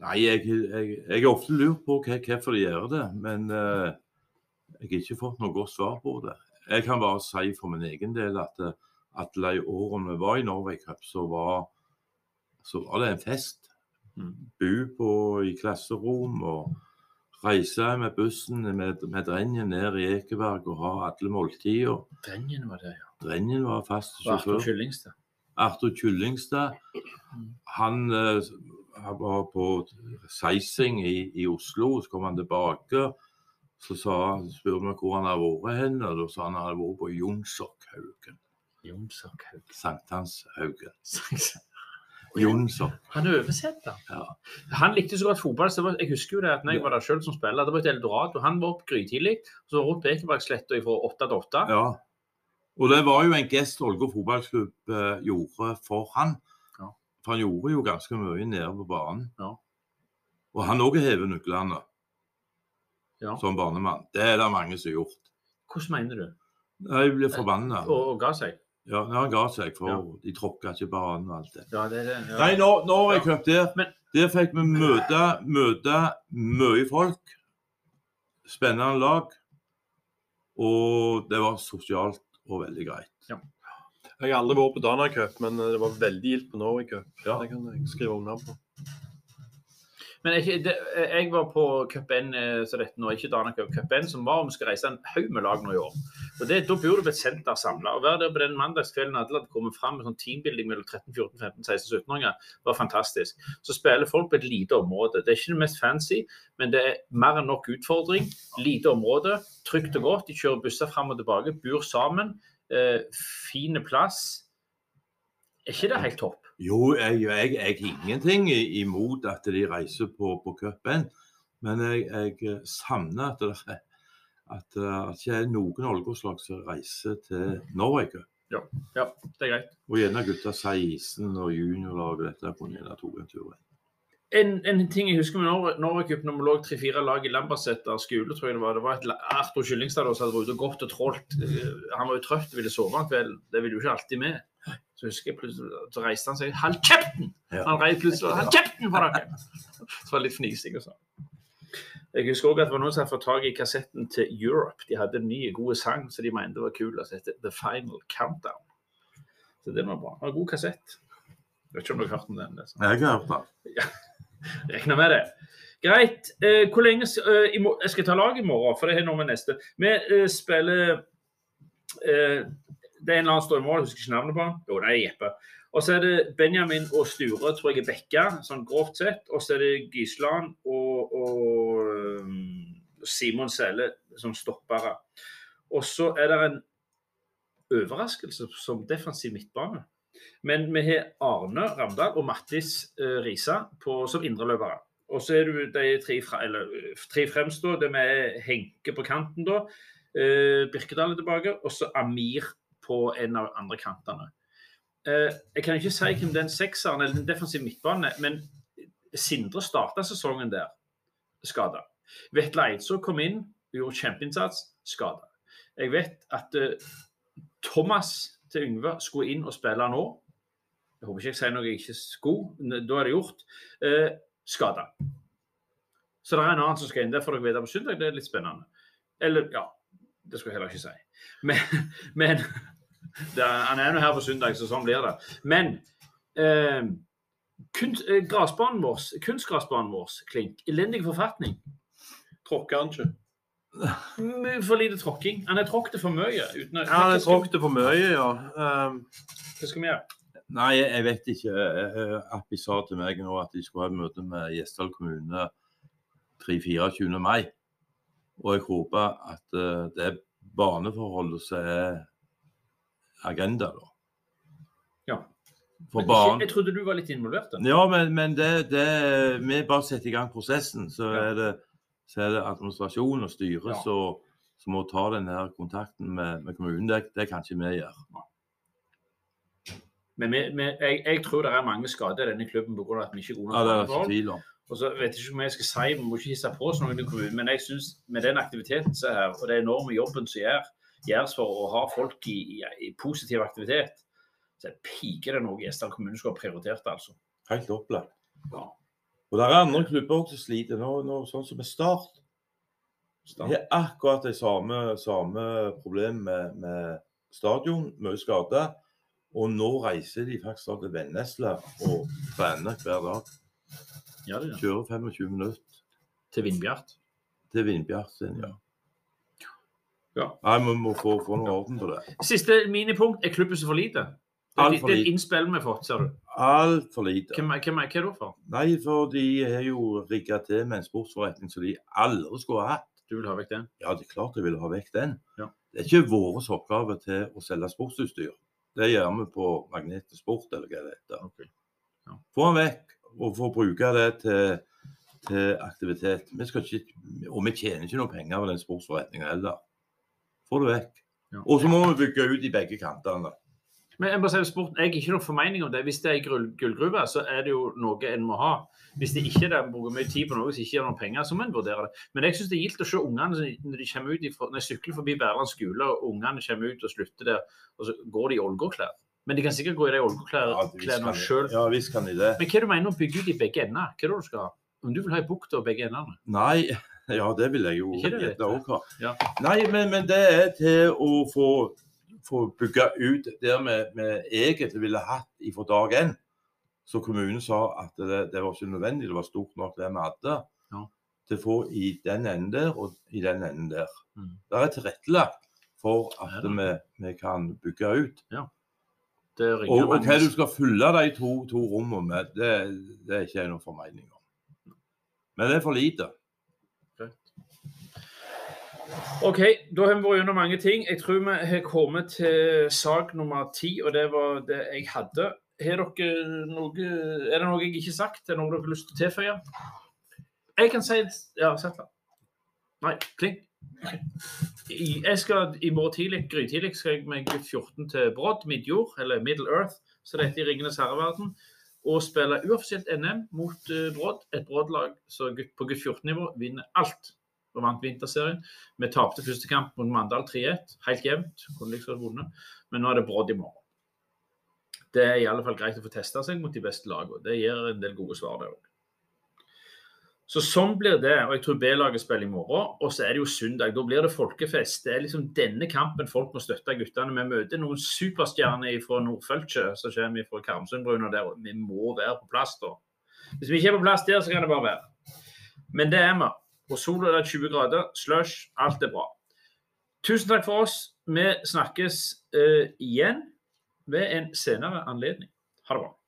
Nei, jeg, jeg, jeg har ofte lurt på hvorfor de gjør det, men uh, jeg har ikke fått noe godt svar på det. Jeg kan bare si for min egen del at eh, at de årene vi var i Norway Cup, så var, så var det en fest. Bo på i klasserom og reise med bussen med, med drengen ned i Ekeberg og ha alle måltider.
Drengen var det, ja.
Drengen var fast
Og Arthur. Kyllingstad.
Arthur Kyllingstad, han eh, han var på Seising i, i Oslo, så kom han tilbake. Så sa, spurte vi hvor han hadde vært hen, og da sa han han hadde vært på Jonsokhaugen.
Jonsokhaug.
Sankthanshaugen. Jonsok.
Han oversetter.
Ja.
Han likte så godt fotball. så Jeg husker jo det at når jeg var der selv som spiller, det var et eldorado. Han var opp grytidlig, så rundt på Ekebergsletta fra åtte til åtte.
Ja. Og det var jo en gest Ålgård fotballklubb eh, gjorde for han.
Ja.
For han gjorde jo ganske mye nede på banen.
Ja.
Og han òg hever nøklene
Ja.
som barnemann. Det er det mange som har gjort.
Hvordan mener du?
Jeg blir forbanna.
Og, og ga seg?
Ja, han ga seg, for
Ja.
de tråkka ikke banen og alt det.
Ja, det det. Ja.
Nei, nå, nå jeg
Ja.
der.
Men-
Der fikk vi møte, møte mye folk. Spennende lag. Og det var sosialt og veldig greit.
Jeg har aldri vært på Dana Cup, men det var veldig gildt på Norway Cup.
Ja.
Det kan jeg skrive under på.
Men jeg, det, jeg var på Cup N, eh, så dette nå, ikke Dana Cup, Cup 1, som var om vi skal reise en haug med lag nå i år. Og det, Da på et senter samla. Å være der på den mandagskvelden alle hadde kommet fram med sånn teambuilding mellom 13, 14, 15, 16, 17-åringer, var fantastisk. Så spiller folk på et lite område. Det er ikke det mest fancy, men det er mer enn nok utfordring. Lite område, trygt og godt. De kjører busser fram og tilbake, bor sammen. Eh, fine plass. Er ikke det helt topp?
Jo, jeg, jeg, jeg har ingenting imot at de reiser på, på cupen, men jeg, jeg savner at det er at det ikke er noen Ålgårdslag som reiser til Norge. Ja,
Ja, det er greit.
Og gjerne gutta 16 og juniorlag og dette kunne gjerne tatt en tur.
En, en ting jeg husker med Norway Cup, når vi lå tre-fire lag i Lambertseter skole, tror jeg det var. Det var et Arthur Kyllingstad som hadde vært ute og gått og trålt. Eh, Han var jo trøtt og ville sove en kveld. Det ville jo ikke alltid med. Så husker jeg plutselig, så reiste han seg. Kjeften!
Ja.
Han reiste plutselig. Hold kjeften på dere! Så var det litt fnising og sånn. Jeg husker også at det var noen som hadde fått tak i kassetten til Europe. De hadde en ny, god sang som de mente var kul. som heter The Final Countdown. Så det var bra. Det var en god kassett. Jeg vet ikke om dere har hørt om den. Liksom.
Jeg har hørt det. <laughs>
Regner med det. Greit. Eh, hvor lenge eh, Jeg skal ta lag i morgen, for det er noe med neste. Vi eh, spiller eh, Det er en eller annen står i mål, jeg husker ikke navnet på han. Jo, det er Jeppe. Og så er det Benjamin og Sture, tror jeg er Bekka, sånn grovt sett. Og så er det Gisland og, og um, Simon Sele som stoppere. Og så er det en overraskelse som defensiv midtbane. Men vi har Arne Ramdal og Mattis eh, Risa på, som indreløpere. Og så er du de tre, fra, eller, tre fremst, da. Det med Henke på kanten, da. Eh, Birkedal er tilbake. Og så Amir på en av andre kantene. Eh, jeg kan ikke si hvem den sekseren eller den defensive midtbanen er, men Sindre starta sesongen der skada. Vetle Eidsvåg kom inn, gjorde kjempeinnsats, skada. Jeg vet at eh, Thomas til Yngve skulle inn og spille nå. Jeg håper ikke jeg sier noe jeg ikke skulle. Da er det gjort. Eh, skada. Så det er en annen som skal inn. Det får dere vite på søndag. Det er litt spennende. Eller, ja. Det skulle jeg heller ikke si. Men, <laughs> men det er, Han er nå her på søndag, så sånn blir det. Men eh, kunst, eh, grasbanen vår, kunstgrasbanen vår, Klink, elendig forfatning.
Tråkker han ikke?
For lite tråkking. Han er tråkket for mye. Uten å,
Ja, han tråkte for mye, ja. Um,
Hva skal vi gjøre?
Nei, jeg vet ikke. Eh, Appi sa til meg nå at de skulle ha et møte med Gjesdal kommune 3-24. mai. Og jeg håper at eh, det er baneforholdet som er agenda, da.
Ja.
For barn...
jeg trodde du var litt involvert. da.
Ja, men, men det, det Vi bare setter i gang prosessen, så,
Ja.
er, det, så er det administrasjon og styre
Ja.
som som må ta den her kontakten med, med kommunen. Det, det kan ikke vi gjøre.
Men vi, vi, jeg, jeg tror det er mange skader i denne klubben pga. at vi ikke er gode
Ja, det er
nok.
ikke tvil om.
Og så vet jeg ikke hva jeg skal si, Vi må ikke hisse på oss noen i kommunen, men jeg synes med den aktiviteten som er her, og den enorme jobben som gjør, gjøres for å ha folk i, i, i positiv aktivitet, så piker det noe Gjesdal kommune skulle ha prioritert. altså.
Helt opplagt.
Ja.
Og det er andre klubber også som sliter, nå, nå, sånn som med Start. Det er akkurat det samme, samme problem med, med stadion, mye skader. Og nå reiser de faktisk til Vennesla og trener hver dag.
Ja, det er.
Kjører 25 minutter
Til Vindbjart.
til Vindbjart sin, ja.
Ja.
Nei, vi må få, få noe orden på det.
Siste minipunkt er klubbhuset for lite. Det er, det er et innspill vi har fått, ser du.
Altfor lite.
Hvem, hvem, hva er det for?
Nei, for de er jo rigga til med en sportsforretning som de aldri skulle ha hatt.
Du vil ha vekk den?
Ja, det er klart jeg vil ha vekk den.
Ja.
Det er ikke vår oppgave til å selge sportsutstyr. Det gjør vi på Magnetet Sport, eller hva det heter.
Okay. Ja.
Få den vekk, og få bruke det til, til aktivitet. Vi skal ikke, og vi tjener ikke noe penger på den sportsforretninga heller. Få det vekk. Og så må vi bygge ut i begge kantene.
Men jeg, bare sport, jeg har ikke noen formening om det. Hvis det er gull, gullgruve, så er det jo noe en må ha. Hvis det ikke er det, bruker mye tid på noe som ikke er noen penger, så må en vurdere det. Men jeg syns det er gildt å se ungene når de kommer ut når jeg sykler forbi Bærland skole, og ungene kommer ut og slutter der, og så går de i Ålgårdklær. Men de kan sikkert gå i de Ålgårdklærne sjøl.
Ja, visst kan de det.
Men hva er det du mener å bygge ut i begge ender? Hva er det du skal ha? Om du vil ha i bukt og begge endene?
Nei, <laughs> ja det vil jeg jo gjette òg ha.
Ja.
Nei, men, men det er til å få, få bygge ut der vi, egentlig ville hatt fra dag én. Så kommunen sa at det, det var ikke nødvendig, det var stort nok det vi hadde.
Ja.
Til å få i den enden der og i den enden der.
Mm.
Det er tilrettelagt for at
Ja
vi, vi kan bygge ut.
Det
Og, og hva du skal fylle de to, to rommene med, det, det er ikke jeg noen formening om. Men det er for lite.
OK, da har vi vært gjennom mange ting. Jeg tror vi har kommet til sak nummer ti, og det var det jeg hadde. Har dere noe Er det noe jeg ikke har sagt? Er det noe dere har lyst til å tilføye? Jeg kan si Ja, sett da. Nei, Kling. Jeg skal i morgen tidlig, grytidlig, skal jeg gutt 14 til Brodd, Midjord, eller Middle Earth, så det heter i Ringenes herreverden, og spille uoffisielt NM mot uh, Brodd. Et Brodd-lag så på gutt 14-nivå vinner alt. Og vant vinterserien. Vi tapte første kamp mot Mandal 3-1, helt jevnt. Kunne liksom vunnet. Men nå er det Brodd i morgen. Det er i alle fall greit å få testa seg mot de beste lagene. Det gir en del gode svar, det òg. Så sånn blir det. Og jeg tror B-laget spiller i morgen. Og så er det jo søndag. Da blir det folkefest. Det er liksom denne kampen folk må støtte guttene. Vi møter noen superstjerner fra Nordfølche som kommer fra Karmsundbrua der. Vi må være på plass da. Hvis vi ikke er på plass der, så kan det bare være. Men det er vi. Og sola er 20 grader. Slush. Alt er bra. Tusen takk for oss. Vi snakkes uh, igjen ved en senere anledning. Ha det bra.